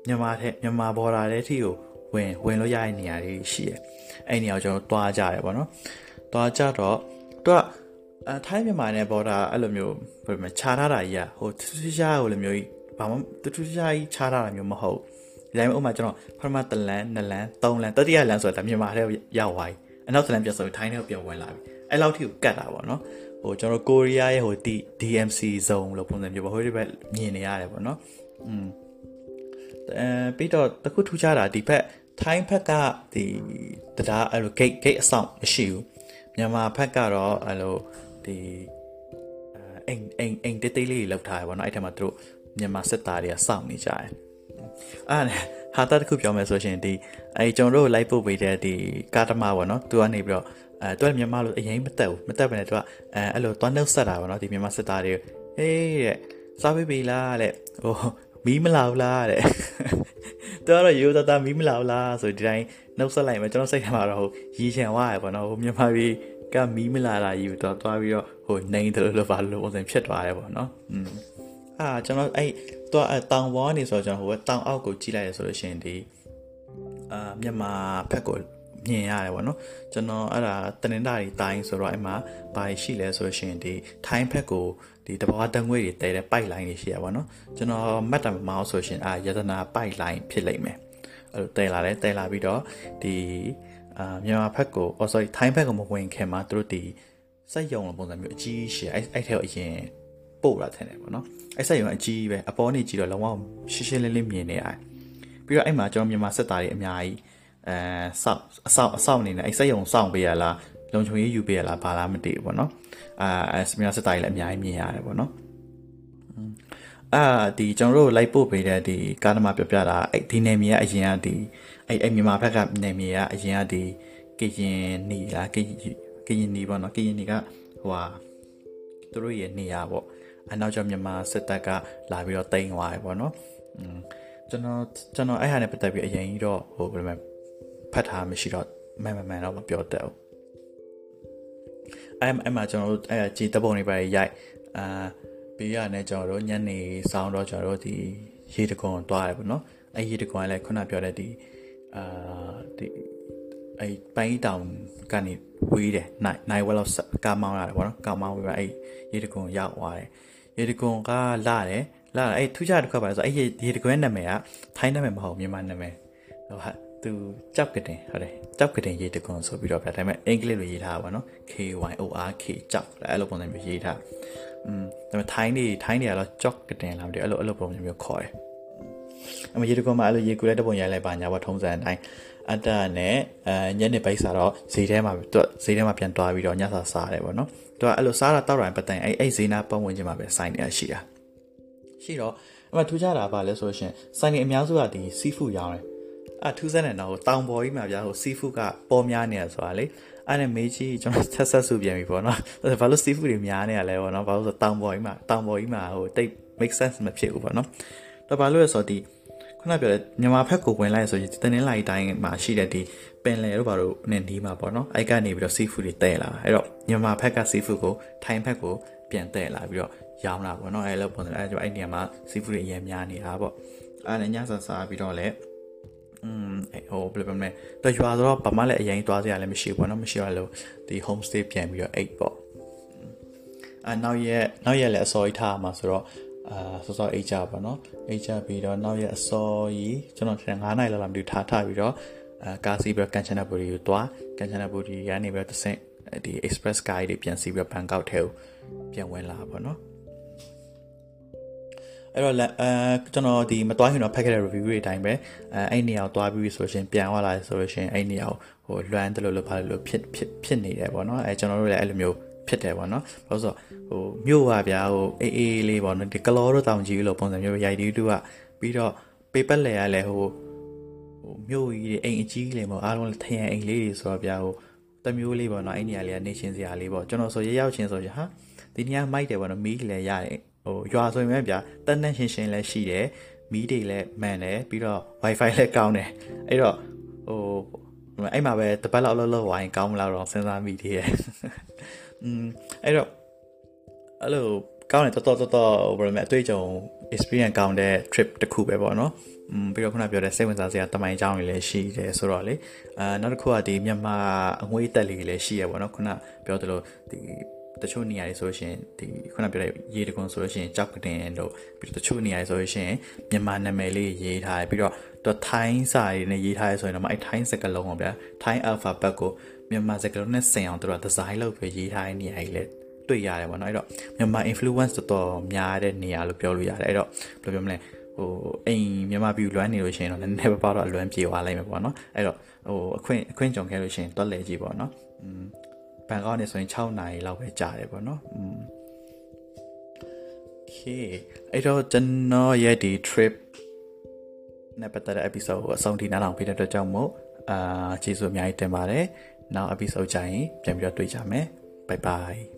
[SPEAKER 1] မြန်မာထဲမြန်မာဘော်ဒါထဲထိကို ဝင်ဝင်လို့ရတဲ့နေရာတွေရှိတယ်အဲ့နေရာကိုကျွန်တော်တွားကြတယ်ပေါ့နော်တွားကြတော့သူကအဲထိုင်းမြန်မာနဲ့ဘော်ဒါအဲ့လိုမျိုးဘယ်မှာခြားထားတာကြီးอ่ะဟိုထူးထူးခြားဟိုလိုမျိုးကြီးဘာမှတူတူရှားကြီးခြားထားတာမျိုးမဟုတ်ဒီတိုင်းဥပမာကျွန်တော်ပထမတလန်နှစ်လန်သုံးလန်တတိယလန်ဆိုတာမြန်မာထဲရောက်သွားပြီအနောက်တလန်ပြန်ဆိုထိုင်းထဲကိုပြန်ဝင်လာပြီအဲ့လောက်ထိကိုကတ်တာပေါ့နော်ဟိုကျွန်တော်ကိုရီးယားရဲ့ဟို DMC zone လို့ပုံစံမျိုးပေါ့ဟိုဒီဘက်မြင်နေရတယ်ပေါ့နော်อืมအဲပြီးတော့တခုထူးခြားတာဒီဘက် ထိုင်းဘက်ကဒီတရားအဲ့လို gate gate အဆောင်မရှိဘူးမြန်မာဘက်ကတော့အဲ့လိုဒီအိမ်အိမ်အိမ်တေးသေးလေးလောက်ထားရပါတော့အဲ့ထက်မှာသူတို့မြန်မာစစ်သားတွေကစောင့်နေကြတယ်အဲ့ဟာတာတခုပြောမယ်ဆိုရှင်ဒီအဲကျွန်တော်တို့လိုက်ပို့ပေးတဲ့ဒီကာတမပေါ့နော်သူကနေပြီးတော့အဲသူကမြန်မာလိုအရင်မတက်ဘူးမတက်ဘဲနဲ့သူကအဲအဲ့လိုသွားနှုတ်ဆက်တာပေါ့နော်ဒီမြန်မာစစ်သားတွေဟေးတဲ့စားပေးပြီလားတဲ့ဟို မီးမလာဘူးလားတဲ့သူကတော့ရိုးသားသားမီးမလာဘူးလားဆိုဒီတိုင်းနှုတ်ဆက်လိုက်မယ်ကျွန်တော်စိတ်ထဲမှာတော့ဟိုရီချန်ဝါရပေါ့နော်ဟိုမြန်မာပြည်ကမီးမလာတာကြီးတော့သွားပြီးတော့ဟိုနေတယ်လို့ပါလို့ပုံစံဖြစ်သွားတယ်ပေါ့နော်อืมအာကျွန်တော်အဲ့တော့တောင်ပေါ်ကနေဆိုတော့ကျွန်တော်ဟိုတောင်အောက်ကိုကြည့်လိုက်ရဆိုလို့ရှိရင်ဒီအာမြန်မာဘက်ကိုမြင်ရတယ်ပေါ့နော်ကျွန်တော်အဲ့ဒါတနင်္လာရီတိုင်းဆိုတော့အဲ့မှာဘာရှိလဲဆိုလို့ရှိရင်ဒီထိုင်းဘက်ကို ဒီတဘာတငွေတွေတဲတဲ့ပိုက်လိုင်းတွေရှိရပါတော့ကျွန်တော်မှတ်တယ်မအောင်ဆိုရှင်အာယတနာပိုက်လိုင်းဖြစ်လိမ့်မယ်အဲ့လိုတဲလာတယ်တဲလာပြီးတော့ဒီအာမြန်မာဘက်ကို oh sorry ထိုင်းဘက်ကိုမဝင်ခင်မှာသူတို့ဒီစက်ယုံလိုပုံစံမျိုးအကြီးရှိအဲ့အဲ့ထဲကိုအရင်ပို့လာတယ်ပေါ့နော်အဲ့ဆက်ရုံအကြီးပဲအပေါ်နေကြည့်တော့လုံးဝရှင်းရှင်းလင်းလင်းမြင်နေရတယ်ပြီးတော့အဲ့မှာကျွန်တော်မြန်မာစစ်သားတွေအများကြီးအဲစောင့်အဆောင်အဆောင်အနေနဲ့အဲ့စက်ရုံစောင့်ပေးရလား လုံခြုံရေးယူပေးရလားဘာလားမသိဘူးပေါ့နော်အာစမီယာစစ်သားကြီးလည်းအများကြီးမြင်ရတယ်ပေါ့နော်အာဒီကျွန်တော်တို့လိုက်ပို့ပေးတဲ့ဒီကားသမားပြပြတာအဲ့ဒီနေမြေကအရင်ကဒီအဲ့အဲ့မြန်မာဘက်ကနေမြေကအရင်ကဒီကရင်နီလားကရင်ကရင်နီပေါ့နော်ကရင်နီကဟိုဟာသူတို့ရဲ့နေရာပေါ့အနောက်ကျော်မြန်မာစစ်တပ်ကလာပြီးတော့တိန်သွားတယ်ပေါ့နော်อืมကျွန်တော်ကျွန်တော်အဲ့ဟာနဲ့ပတ်သက်ပြီးအရင်ကြီးတော့ဟိုဘယ်လိုလဲဖတ်ထားမရှိတော့မှန်မှန်မှန်တော့မပြောတတ်ဘူး အဲ့အဲ့မှာကျွန်တော်တို့အဲ့ကြည်တပုံတွေပါရိုက်အာပြီးရနဲ့ကျွန်တော်တို့ညနေစောင်းတော့ကျွန်တော်တို့ဒီရေတကွန်သွားတယ်ပေါ့နော်အဲ့ရေတကွန်လည်းခုနပြောတဲ့ဒီအာဒီအဲ့ပိုင်းတောင်ကနေဝေးတယ်နိုင်နိုင်ဝက်လောက်ကာမောင်းရတယ်ပေါ့နော်ကာမောင်းပြီးတော့အဲ့ရေတကွန်ရောက်သွားတယ်ရေတကွန်ကလာတယ်လာအဲ့ထူးခြားတစ်ခါပါဆိုအဲ့ရေတကွန်နာမည်ကထိုင်းနာမည်မဟုတ်မြန်မာနာမည်ဟိုဟာ သူကြောက်ကတင်ဟုတ်တယ်ကြောက်ကတင်ရေးတကွန်ဆိုပြီးတော့ပြဒါပေမဲ့အင်္ဂလိပ်လိုရေးထားပါတော့ K Y O R K ကြောက်အဲ့လိုပုံစံမျိုးရေးထားอืมဒါပေမဲ့ထိုင်းနေထိုင်းနေကတော့ကြောက်ကတင်လာမသိအဲ့လိုအဲ့လိုပုံစံမျိုးခေါ်တယ်အမရေးတကွန်မှာအဲ့လိုရေးကူလိုက်တဲ့ပုံရိုက်လိုက်ပါညာဘောထုံးစံအတိုင်းအတ္တနဲ့အဲညနေပိုက်စားတော့ဈေးထဲမှာသူဈေးထဲမှာပြန်သွားပြီးတော့ညစာစားတယ်ပေါ့နော်သူကအဲ့လိုစားတာတောက်တာပတ်တိုင်အဲ့အဲ့ဈေးနာပတ်ဝန်းကျင်မှာပဲစိုင်းနေရရှိတာရှိတော့အမထူးခြားတာပါလဲဆိုလို့ရှင်စိုင်းနေအများစုကဒီစီဖူရောင်းတယ် အထူးဆန်းတဲ့တော့တောင်ပေါ်ကြီးမှာဗျာဟိုစီဖူးကပေါ်များနေရဆိုတာလေအဲ့နဲ့မေးကြီးကျွန်တော်ဆက်ဆက်စုပြန်ပြီပေါ့နော်ဘာလို့စီဖူးတွေများနေရလဲပေါ့နော်ဘာလို့ဆိုတောင်ပေါ်ကြီးမှာတောင်ပေါ်ကြီးမှာဟိုတိတ် make sense မဖြစ်ဘူးပေါ့နော်တော့ဘာလို့လဲဆိုတော့ဒီခုနပြောတဲ့မြန်မာဘက်ကိုဝင်လိုက်ဆိုရင်တနင်္လာရီတိုင်းမှာရှိတဲ့ဒီပင်လယ်တို့ဘာလို့နဲ့ဒီမှာပေါ့နော်အဲ့ကနေပြီးတော့စီဖူးတွေတဲလာအဲ့တော့မြန်မာဘက်ကစီဖူးကိုထိုင်းဘက်ကိုပြန်တဲလာပြီးတော့ရောင်းလာပေါ့နော်အဲ့လိုပုံစံအဲ့ကြောင့်အဲ့နေရာမှာစီဖူးတွေအများများနေတာပေါ့အဲ့နဲ့ညဆဆာပြီးတော့လည်း อืมဟိုဘယ်လိုပြောမလဲတော့ရွာဆိုတော့ဘာမှလည်းအရင်သွားစရာလည်းမရှိဘူးပေါ့နော်မရှိရလို့ဒီ home stay ပြန်ပြီးတော့အိတ်ပေါ့အာနောက်ရက်နောက်ရက်လည်းအစောကြီးထားမှာဆိုတော့အာစောစောအိတ်ကြပါနော်အိတ်ကြပြီးတော့နောက်ရက်အစောကြီးကျွန်တော်9နိုင်လောက်လာပြီးထားထားပြီးတော့အာကာစီပြီးတော့ကန်ချနာဘူရီကိုတွားကန်ချနာဘူရီကနေပြီးတော့တဆင့်ဒီ express guide တွေပြန်စီပြီးတော့ဘန်ကောက်ထဲကိုပြန်ဝင်လာပါတော့ အဲ့တော့အဲကျွန်တော်ဒီမတွားခင်တော့ဖတ်ခဲ့တဲ့ review တွေအတိုင်းပဲအဲအဲ့နေရာကိုတွားပြီးဆိုရှင်ပြန်သွားလာဆိုလို့ရှင်အဲ့နေရာကိုဟိုလွမ်းတယ်လို့လို့ဖားလို့ဖြစ်ဖြစ်ဖြစ်နေတယ်ပေါ့နော်အဲကျွန်တော်တို့လည်းအဲ့လိုမျိုးဖြစ်တယ်ပေါ့နော်ဘာလို့ဆိုဟိုမြို့ပါဗျာဟိုအေးအေးလေးပေါ့နော်ဒီကလောတို့တောင်ကြီးလို့ပုံစံမျိုးရိုက်တီးတူကပြီးတော့ paper layer ကလည်းဟိုဟိုမြို့ကြီးတွေအိမ်အကြီးလေးပေါ့အားလုံးထရန်အိမ်လေးတွေဆိုတော့ဗျာဟိုတမျိုးလေးပေါ့နော်အဲ့နေရာလေးကနေရှင်စရာလေးပေါ့ကျွန်တော်ဆိုရရောက်ချင်းဆိုရဟာဒီနေရာမိုက်တယ်ပေါ့နော်မီးလည်းရတယ် ဟိုရွာဆိုရင်ပဲဗျာတက်နဲ့ရှင်းရှင်းလည်းရှိတယ်မီးတွေလည်းမှန်တယ်ပြီးတော့ wifi လည်းကောင်းတယ်အဲ့တော့ဟိုအဲ့မှာပဲတပတ်လောက်လောက်လောက်ဝိုင်းကောင်းမလားတော့စဉ်းစားမိသေးတယ်อืมအဲ့တော့အဲ့လိုကောင်းတယ်တော်တော်တော်တော်ဘယ်လိုလဲအတွေ့အကြုံ experience ကောင်းတဲ့ trip တစ်ခုပဲပေါ့နော်อืมပြီးတော့ခုနပြောတဲ့စိတ်ဝင်စားစရာတမိုင်းအကြောင်းတွေလည်းရှိတယ်ဆိုတော့လေအာနောက်တစ်ခုကဒီမြန်မာအငွေးတက်လေးတွေလည်းရှိရပေါ့နော်ခုနပြောသလိုဒီ တချို့နေရာတွေဆိုလို့ရှိရင်ဒီခုနပြောတဲ့ရေတကွန်ဆိုလို့ရှိရင်ကြောက်ကတင်တို့ပြီးတော့တချို့နေရာတွေဆိုလို့ရှိရင်မြန်မာနာမည်လေးရေးထားတယ်ပြီးတော့တော့ထိုင်းစာတွေနဲ့ရေးထားရဆိုရင်တော့အဲထိုင်းစကားလုံးပေါ့ဗျာထိုင်း alphabet ကိုမြန်မာစကားလုံးနဲ့ဆင်အောင်တို့ကဒီဇိုင်းလုပ်ပြီးရေးထားတဲ့နေရာကြီးလည်းတွေ့ရတယ်ပေါ့နော်အဲ့တော့မြန်မာ influence တော်တော်များတဲ့နေရာလို့ပြောလို့ရတယ်အဲ့တော့ဘယ်လိုပြောမလဲဟိုအိမ်မြန်မာပြည်လွမ်းနေလို့ရှိရင်တော့နည်းနည်းပါးပါတော့အလွမ်းပြေသွားလိုက်မယ်ပေါ့နော်အဲ့တော့ဟိုအခွင့်အခွင့်ကြုံခဲ့လို့ရှိရင်တွက်လဲကြည့်ပေါ့နော်อืม ဘန်ကောက်နေဆိုရင်6နာရီလောက်ပဲကြာတယ်ပေါ့နော်อืม Okay အဲ့တော့ကျွန်တော်ရဲ့ဒီ trip နဲ့ပတ်သက်တဲ့ episode ကိုအဆုံးထိနားထောင်ပေးတဲ့အတွက်ကြောင့်မို့အာကျေးဇူးအများကြီးတင်ပါတယ်နောက် episode ကြရင်ပြန်ပြီးတော့တွေ့ကြမယ် bye bye